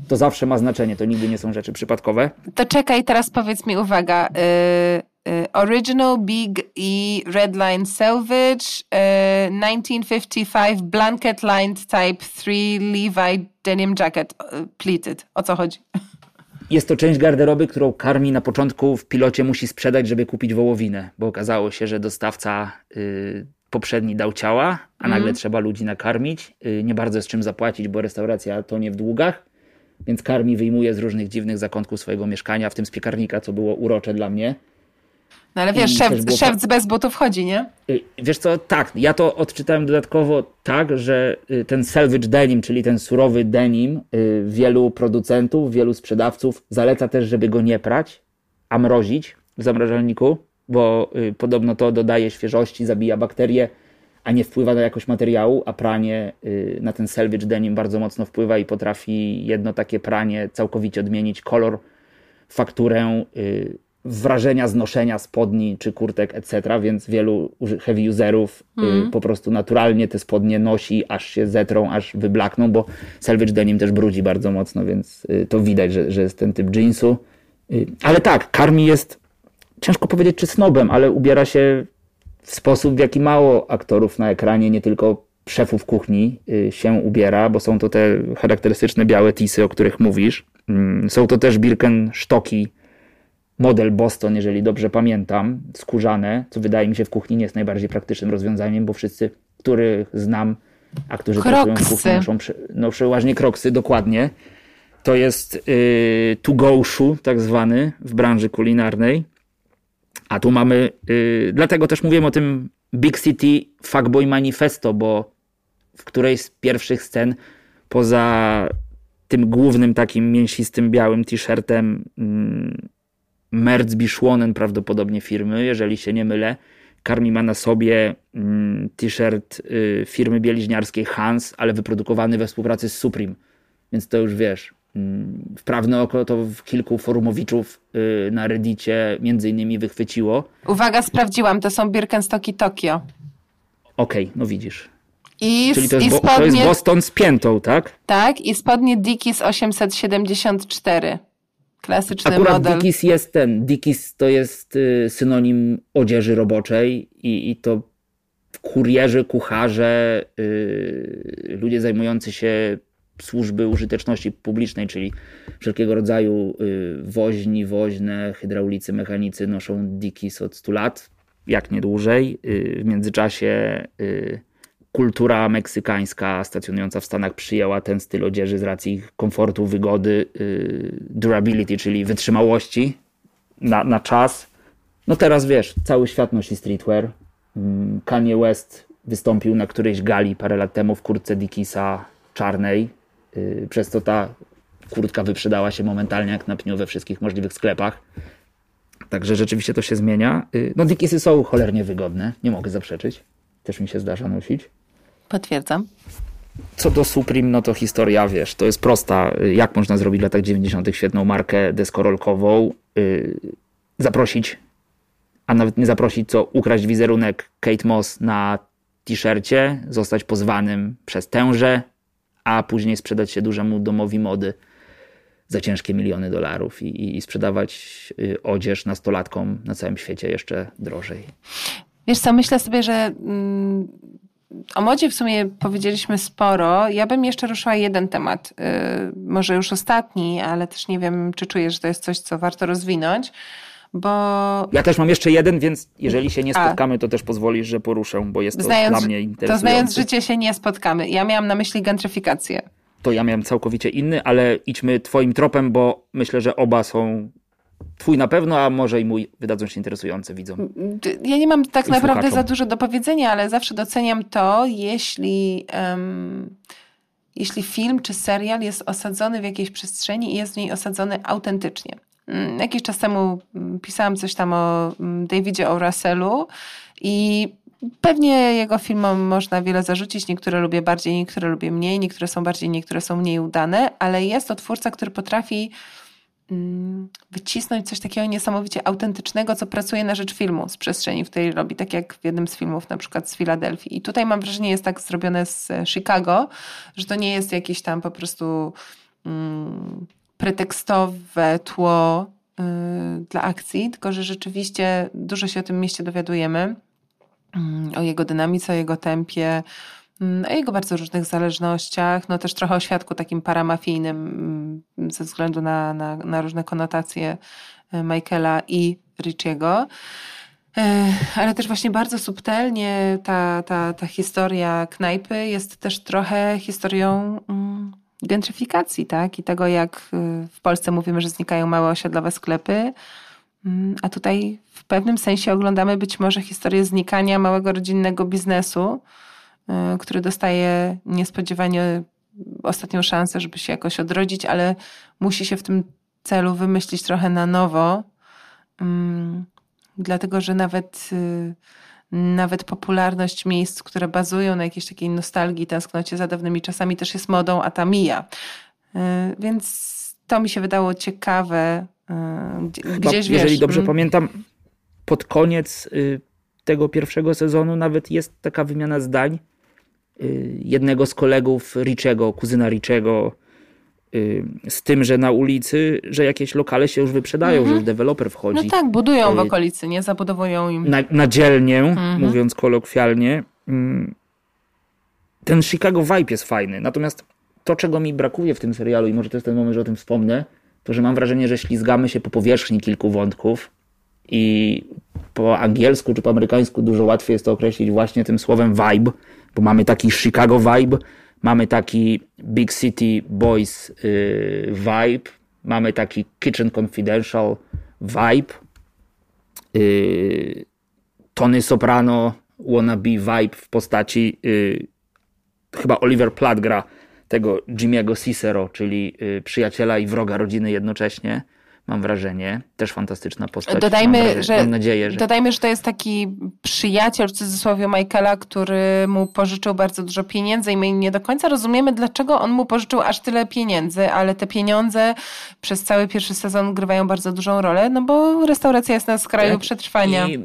to zawsze ma znaczenie, to nigdy nie są rzeczy przypadkowe. To czekaj, teraz powiedz mi, uwaga, Y, original Big E Redline Selvage, 1955 y, Blanket Lined Type 3 Levi Denim Jacket y, Pleated. O co chodzi? Jest to część garderoby, którą Karmi na początku w pilocie musi sprzedać, żeby kupić wołowinę, bo okazało się, że dostawca y, poprzedni dał ciała, a nagle mm. trzeba ludzi nakarmić. Y, nie bardzo z czym zapłacić, bo restauracja to nie w długach. Więc Karmi wyjmuje z różnych dziwnych zakątków swojego mieszkania, w tym z piekarnika, co było urocze dla mnie no ale wiesz, szef, było... szef bez butów chodzi, nie? Y, wiesz co, tak, ja to odczytałem dodatkowo tak, że y, ten salvage denim, czyli ten surowy denim, y, wielu producentów, wielu sprzedawców zaleca też, żeby go nie prać, a mrozić w zamrażalniku, bo podobno to dodaje świeżości, zabija bakterie, a nie wpływa na jakość materiału, a pranie na ten salvage denim bardzo mocno wpływa i potrafi jedno takie pranie całkowicie odmienić kolor, fakturę, wrażenia znoszenia spodni czy kurtek, etc., więc wielu heavy userów mm. y, po prostu naturalnie te spodnie nosi, aż się zetrą, aż wyblakną, bo salvage denim też brudzi bardzo mocno, więc y, to widać, że, że jest ten typ jeansu. Y, ale tak, Karmi jest, ciężko powiedzieć czy snobem, ale ubiera się w sposób, w jaki mało aktorów na ekranie, nie tylko szefów kuchni się ubiera, bo są to te charakterystyczne białe tisy, o których mówisz. Mm, są to też Birkenstocki, model Boston, jeżeli dobrze pamiętam, skórzane, co wydaje mi się w kuchni nie jest najbardziej praktycznym rozwiązaniem, bo wszyscy, których znam, a którzy kroksy. pracują w kuchni, no przeważnie kroksy, dokładnie. To jest y, to go shoe, tak zwany, w branży kulinarnej. A tu mamy, y, dlatego też mówiłem o tym Big City Fuckboy Manifesto, bo w którejś z pierwszych scen, poza tym głównym takim mięsistym białym t-shirtem, Merzbischwonen prawdopodobnie firmy, jeżeli się nie mylę. Karmi ma na sobie mm, t-shirt y, firmy bieliźniarskiej Hans, ale wyprodukowany we współpracy z Supreme. Więc to już wiesz, mm, wprawne oko to w kilku forumowiczów y, na Reddicie między innymi wychwyciło. Uwaga, sprawdziłam, to są Birkenstocki Tokio. Okej, okay, no widzisz. I, Czyli to jest, i spodnie, to jest Boston z piętą, tak? Tak, i spodnie Dickies 874. Klasyczny Akurat model. Dickies jest ten. Dickies to jest y, synonim odzieży roboczej i, i to kurierzy, kucharze, yy, ludzie zajmujący się służby użyteczności publicznej, czyli wszelkiego rodzaju yy, woźni, woźne, hydraulicy, mechanicy noszą Dickies od 100 lat, jak nie dłużej. Yy, w międzyczasie y, kultura meksykańska stacjonująca w Stanach przyjęła ten styl odzieży z racji komfortu, wygody, yy, durability, czyli wytrzymałości na, na czas. No teraz wiesz, cały świat nosi streetwear. Mm, Kanye West wystąpił na którejś gali parę lat temu w kurtce Dickiesa czarnej, yy, przez to ta kurtka wyprzedała się momentalnie jak na pniu we wszystkich możliwych sklepach. Także rzeczywiście to się zmienia. Y, no Dickiesy są cholernie wygodne, nie mogę zaprzeczyć. Też mi się zdarza nosić. Potwierdzam. Co do Supreme, no to historia, wiesz, to jest prosta. Jak można zrobić w latach 90. świetną markę deskorolkową, yy, zaprosić, a nawet nie zaprosić, co ukraść wizerunek Kate Moss na t-shircie, zostać pozwanym przez tęże, a później sprzedać się dużemu domowi mody za ciężkie miliony dolarów i, i sprzedawać y, odzież nastolatkom na całym świecie jeszcze drożej. Wiesz co, myślę sobie, że mm, o modzie w sumie powiedzieliśmy sporo. Ja bym jeszcze ruszyła jeden temat, yy, może już ostatni, ale też nie wiem, czy czujesz, że to jest coś, co warto rozwinąć. Bo... Ja też mam jeszcze jeden, więc jeżeli się nie spotkamy, A. to też pozwolisz, że poruszę, bo jest to znając, dla mnie interesujące. To znając życie się nie spotkamy. Ja miałam na myśli gentryfikację. To ja miałem całkowicie inny, ale idźmy twoim tropem, bo myślę, że oba są Twój na pewno, a może i mój wydadzą się interesujące widzom. Ja nie mam tak naprawdę słuchaczom. za dużo do powiedzenia, ale zawsze doceniam to, jeśli, um, jeśli film czy serial jest osadzony w jakiejś przestrzeni i jest w niej osadzony autentycznie. Mm, jakiś czas temu mm, pisałam coś tam o mm, Davidzie O. Russellu i pewnie jego filmom można wiele zarzucić. Niektóre lubię bardziej, niektóre lubię mniej, niektóre są bardziej, niektóre są mniej udane, ale jest to twórca, który potrafi wycisnąć coś takiego niesamowicie autentycznego, co pracuje na rzecz filmu z przestrzeni, w której robi, tak jak w jednym z filmów, na przykład z Filadelfii. I tutaj mam wrażenie, jest tak zrobione z Chicago, że to nie jest jakieś tam po prostu mm, pretekstowe tło y, dla akcji, tylko że rzeczywiście dużo się o tym mieście dowiadujemy, y, o jego dynamice, o jego tempie, o jego bardzo różnych zależnościach, no też trochę o świadku takim paramafijnym mm, ze względu na, na, na różne konotacje e, Michaela i Richiego. E, ale też właśnie bardzo subtelnie ta, ta, ta historia knajpy jest też trochę historią mm, gentryfikacji, tak? I tego, jak y, w Polsce mówimy, że znikają małe osiedlowe sklepy, mm, a tutaj w pewnym sensie oglądamy być może historię znikania małego rodzinnego biznesu, który dostaje niespodziewanie ostatnią szansę, żeby się jakoś odrodzić, ale musi się w tym celu wymyślić trochę na nowo. Mm, dlatego, że nawet, y, nawet popularność miejsc, które bazują na jakiejś takiej nostalgii, tęsknocie za dawnymi czasami też jest modą, a ta mija. Y, więc to mi się wydało ciekawe. Gdzieś, Jeżeli wiesz, dobrze mm. pamiętam, pod koniec tego pierwszego sezonu nawet jest taka wymiana zdań, Y, jednego z kolegów Richiego, kuzyna Richiego, y, z tym, że na ulicy, że jakieś lokale się już wyprzedają, mhm. że już deweloper wchodzi. No tak, budują w y, okolicy, nie? Zabudowują im. Na, na dzielnię, mhm. mówiąc kolokwialnie. Mm, ten Chicago vibe jest fajny, natomiast to, czego mi brakuje w tym serialu i może to jest ten moment, że o tym wspomnę, to, że mam wrażenie, że ślizgamy się po powierzchni kilku wątków i po angielsku czy po amerykańsku dużo łatwiej jest to określić właśnie tym słowem vibe, bo mamy taki Chicago vibe, mamy taki Big City Boys yy, vibe, mamy taki Kitchen Confidential vibe, yy, Tony Soprano wannabe vibe w postaci yy, chyba Oliver Platt gra tego Jimmy'ego Cicero, czyli yy, przyjaciela i wroga rodziny jednocześnie mam wrażenie. Też fantastyczna postać. Dodajmy, mam, że, mam nadzieję, że... Dodajmy, że to jest taki przyjaciel w cudzysłowie Michaela, który mu pożyczył bardzo dużo pieniędzy i my nie do końca rozumiemy, dlaczego on mu pożyczył aż tyle pieniędzy, ale te pieniądze przez cały pierwszy sezon grywają bardzo dużą rolę, no bo restauracja jest na skraju tak. przetrwania. I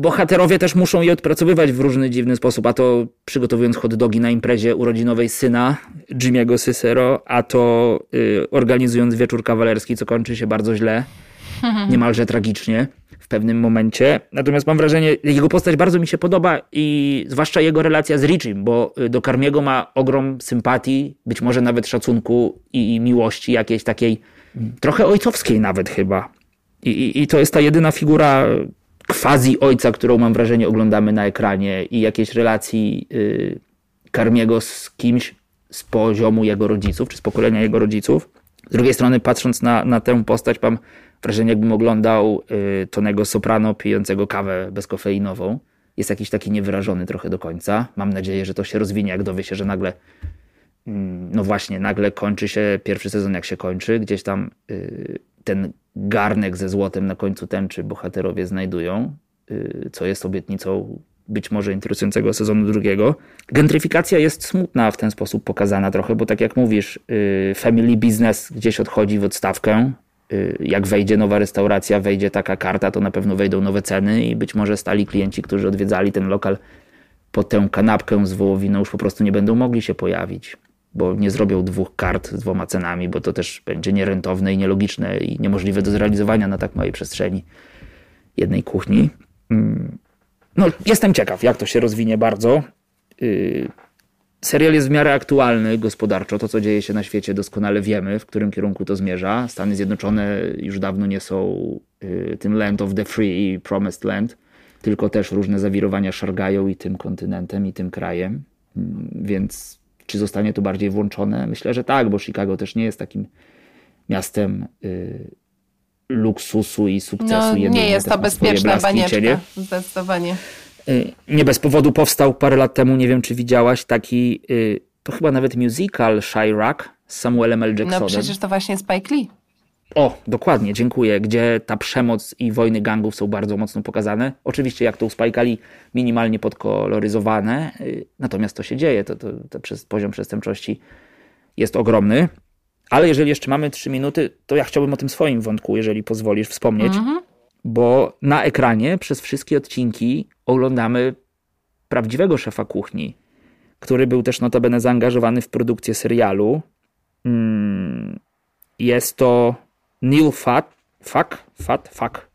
bohaterowie też muszą je odpracowywać w różny dziwny sposób, a to przygotowując hot dogi na imprezie urodzinowej syna Jimmy'ego Cicero, a to y, organizując wieczór kawalerski, co kończy się bardzo źle, niemalże tragicznie w pewnym momencie. Natomiast mam wrażenie, jego postać bardzo mi się podoba i zwłaszcza jego relacja z Richim, bo y, do Karmiego ma ogrom sympatii, być może nawet szacunku i, i miłości jakiejś takiej trochę ojcowskiej nawet chyba. I, i, I, to jest ta jedyna figura quasi ojca, którą mam wrażenie oglądamy na ekranie i jakiejś relacji y, Karmiego z kimś z poziomu jego rodziców, czy z pokolenia jego rodziców. Z drugiej strony, patrząc na, na tę postać, mam wrażenie, jakbym oglądał y, Tonego Soprano pijącego kawę bezkofeinową. Jest jakiś taki niewyrażony trochę do końca. Mam nadzieję, że to się rozwinie, jak dowie się, że nagle mm, no właśnie, nagle kończy się pierwszy sezon, jak się kończy, gdzieś tam y, ten garnek ze złotem na końcu tęczy bohaterowie znajdują, y, co jest obietnicą być może interesującego sezonu drugiego. Gentryfikacja jest smutna w ten sposób pokazana trochę, bo tak jak mówisz, y, family business gdzieś odchodzi w odstawkę. Y, jak wejdzie nowa restauracja, wejdzie taka karta, to na pewno wejdą nowe ceny i być może stali klienci, którzy odwiedzali ten lokal po tę kanapkę z wołowiną już po prostu nie będą mogli się pojawić, bo nie zrobią dwóch kart z dwoma cenami, bo to też będzie nierentowne i nielogiczne i niemożliwe do zrealizowania na tak małej przestrzeni jednej kuchni. No, jestem ciekaw, jak to się rozwinie bardzo. Y, serial jest w miarę aktualny gospodarczo. To, co dzieje się na świecie, doskonale wiemy, w którym kierunku to zmierza. Stany Zjednoczone już dawno nie są y, tym land of the free i promised land, tylko też różne zawirowania szargają i tym kontynentem, i tym krajem. Mm, więc czy zostanie to bardziej włączone? Myślę, że tak, bo Chicago też nie jest takim miastem y, luksusu i sukcesu. No, nie jest to bezpieczna banieczka, zdecydowanie. Y, nie bez powodu powstał parę lat temu, nie wiem czy widziałaś, taki, y, to chyba nawet musical Chirac z Samuelem L. Jacksonem. No przecież to właśnie Spike Lee. O, dokładnie, dziękuję. Gdzie ta przemoc i wojny gangów są bardzo mocno pokazane. Oczywiście, jak to u Spike Lee, minimalnie podkoloryzowane, y, natomiast to się dzieje. To, to, to przez poziom przestępczości jest ogromny. Ale jeżeli jeszcze mamy trzy minuty, to ja chciałbym o tym swoim wątku, jeżeli pozwolisz, wspomnieć. -hmm. Bo na ekranie przez wszystkie odcinki oglądamy prawdziwego szefa kuchni, który był też notabene zaangażowany w produkcję serialu. Mm, jest to Neil Fat, Fuck, Fat, Fuck.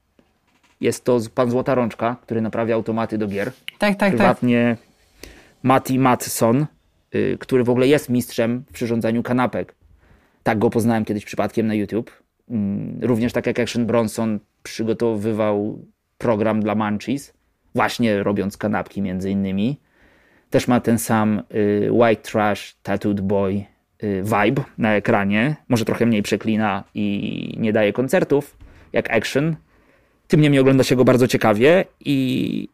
Jest to pan Złota Rączka, który naprawia automaty do gier. Tak, tak, Prywatnie tak. Matty Matson, y, który w ogóle jest mistrzem w przyrządzaniu kanapek. Tak go poznałem kiedyś przypadkiem na YouTube. Mm, również tak jak Action Bronson przygotowywał program dla Munchies, właśnie robiąc kanapki między innymi. Też ma ten sam y, white trash tattooed boy y, vibe na ekranie. Może trochę mniej przeklina i nie daje koncertów jak Action. Tym niemniej ogląda się go bardzo ciekawie i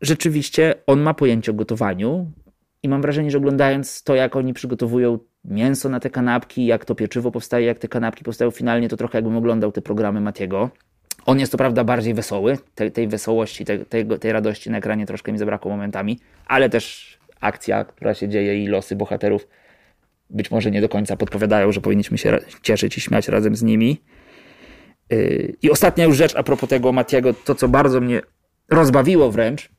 rzeczywiście on ma pojęcie o gotowaniu i mam wrażenie, że oglądając to, jak oni przygotowują mięso na te kanapki, jak to pieczywo powstaje, jak te kanapki powstają finalnie, to trochę jakbym oglądał te programy Matiego. On jest to prawda bardziej wesoły, tej, tej wesołości, tej, tej, tej radości na ekranie troszkę mi zabrakło momentami, ale też akcja, która się dzieje i losy bohaterów być może nie do końca podpowiadają, że powinniśmy się cieszyć i śmiać razem z nimi. Yy, I ostatnia już rzecz a propos tego Matiego, to co bardzo mnie rozbawiło wręcz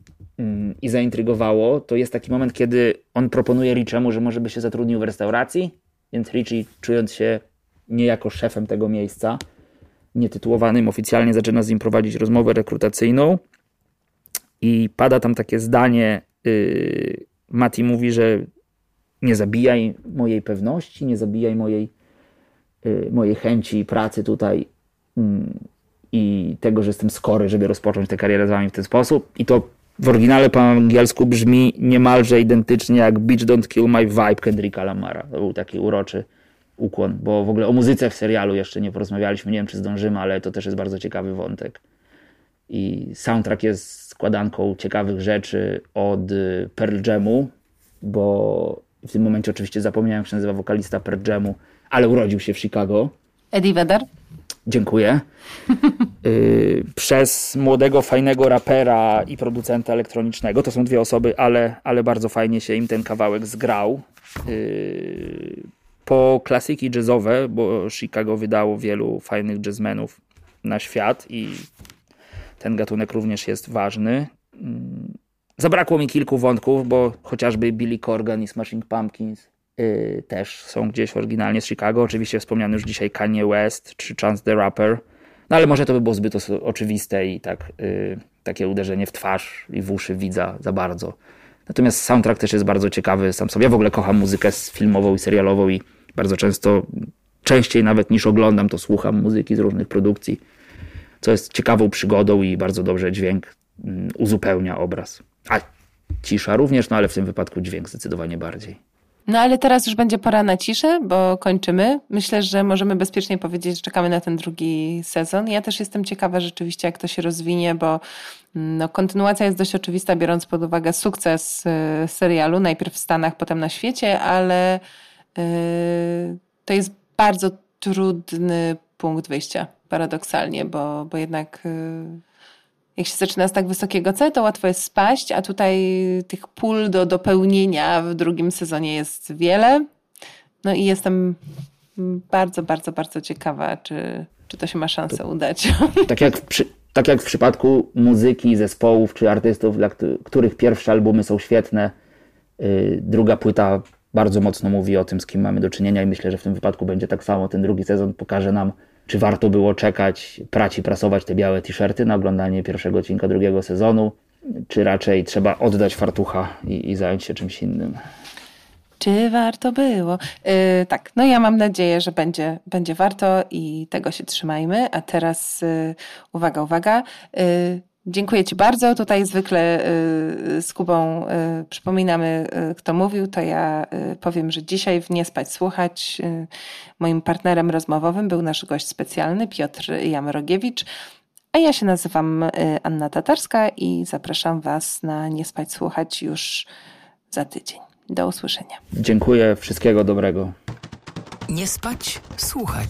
i zaintrygowało, to jest taki moment, kiedy on proponuje Richiemu, że może by się zatrudnił w restauracji, więc Richie czując się niejako szefem tego miejsca, nietytułowanym oficjalnie zaczyna z nim prowadzić rozmowę rekrutacyjną i pada tam takie zdanie, yy, Mati mówi, że nie zabijaj mojej pewności, nie zabijaj mojej, yy, mojej chęci pracy tutaj yy, i tego, że jestem skory, żeby rozpocząć tę karierę z wami w ten sposób. I to w oryginale po angielsku brzmi niemalże identycznie jak Bitch Don't Kill My Vibe Kendricka Lamara. To był taki uroczy ukłon, bo w ogóle o muzyce w serialu jeszcze nie porozmawialiśmy, nie wiem czy zdążymy, ale to też jest bardzo ciekawy wątek. I soundtrack jest składanką ciekawych rzeczy od y, Pearl Jamu, bo w tym momencie oczywiście zapomniałem, jak się nazywa wokalista Pearl Jamu, ale urodził się w Chicago. Eddie Vedder. Dziękuję. Y, przez młodego, fajnego rapera i producenta elektronicznego. To są dwie osoby, ale, ale bardzo fajnie się im ten kawałek zgrał. Y, po klasyki jazzowe, bo Chicago wydało wielu fajnych jazzmenów na świat i ten gatunek również jest ważny. Mm, zabrakło mi kilku wątków, bo chociażby Billy Corgan i Smashing Pumpkins yy, też są gdzieś oryginalnie z Chicago. Oczywiście wspomniany już dzisiaj Kanye West czy Chance the Rapper. No ale może to by było zbyt oczywiste i tak, yy, takie uderzenie w twarz i w uszy widza za bardzo. Natomiast soundtrack też jest bardzo ciekawy sam sobie. Ja w ogóle kocham muzykę filmową i serialową i bardzo często, częściej nawet niż oglądam, to słucham muzyki z różnych produkcji, co jest ciekawą przygodą i bardzo dobrze dźwięk mm, uzupełnia obraz. A cisza również, no ale w tym wypadku dźwięk zdecydowanie bardziej. No ale teraz już będzie pora na ciszę, bo kończymy. Myślę, że możemy bezpiecznie powiedzieć, że czekamy na ten drugi sezon. Ja też jestem ciekawa rzeczywiście, jak to się rozwinie, bo mm, no, kontynuacja jest dość oczywista, biorąc pod uwagę sukces y, serialu, najpierw w Stanach, potem na świecie, ale to jest bardzo trudny punkt wyjścia, paradoksalnie, bo, bo jednak jak się zaczyna z tak wysokiego C, to łatwo jest spaść, a tutaj tych pól do dopełnienia w drugim sezonie jest wiele. No i jestem bardzo, bardzo, bardzo ciekawa, czy, czy to się ma szansę to, udać. Tak jak, przy, tak jak w przypadku muzyki, zespołów czy artystów, dla których pierwsze albumy są świetne, yy, druga płyta bardzo mocno mówi o tym, z kim mamy do czynienia i myślę, że w tym wypadku będzie tak samo. Ten drugi sezon pokaże nam, czy warto było czekać, prać i prasować te białe t-shirty na oglądanie pierwszego odcinka drugiego sezonu, czy raczej trzeba oddać fartucha i, i zająć się czymś innym. Czy warto było? Yy, tak, no ja mam nadzieję, że będzie, będzie warto i tego się trzymajmy. A teraz yy, uwaga, uwaga. Yy, Dziękuję Ci bardzo. Tutaj zwykle z Kubą przypominamy, kto mówił, to ja powiem, że dzisiaj w Nie Spać Słuchać moim partnerem rozmowowym był nasz gość specjalny Piotr Jamrogiewicz, a ja się nazywam Anna Tatarska i zapraszam Was na Nie Spać Słuchać już za tydzień. Do usłyszenia. Dziękuję, wszystkiego dobrego. Nie spać, słuchać.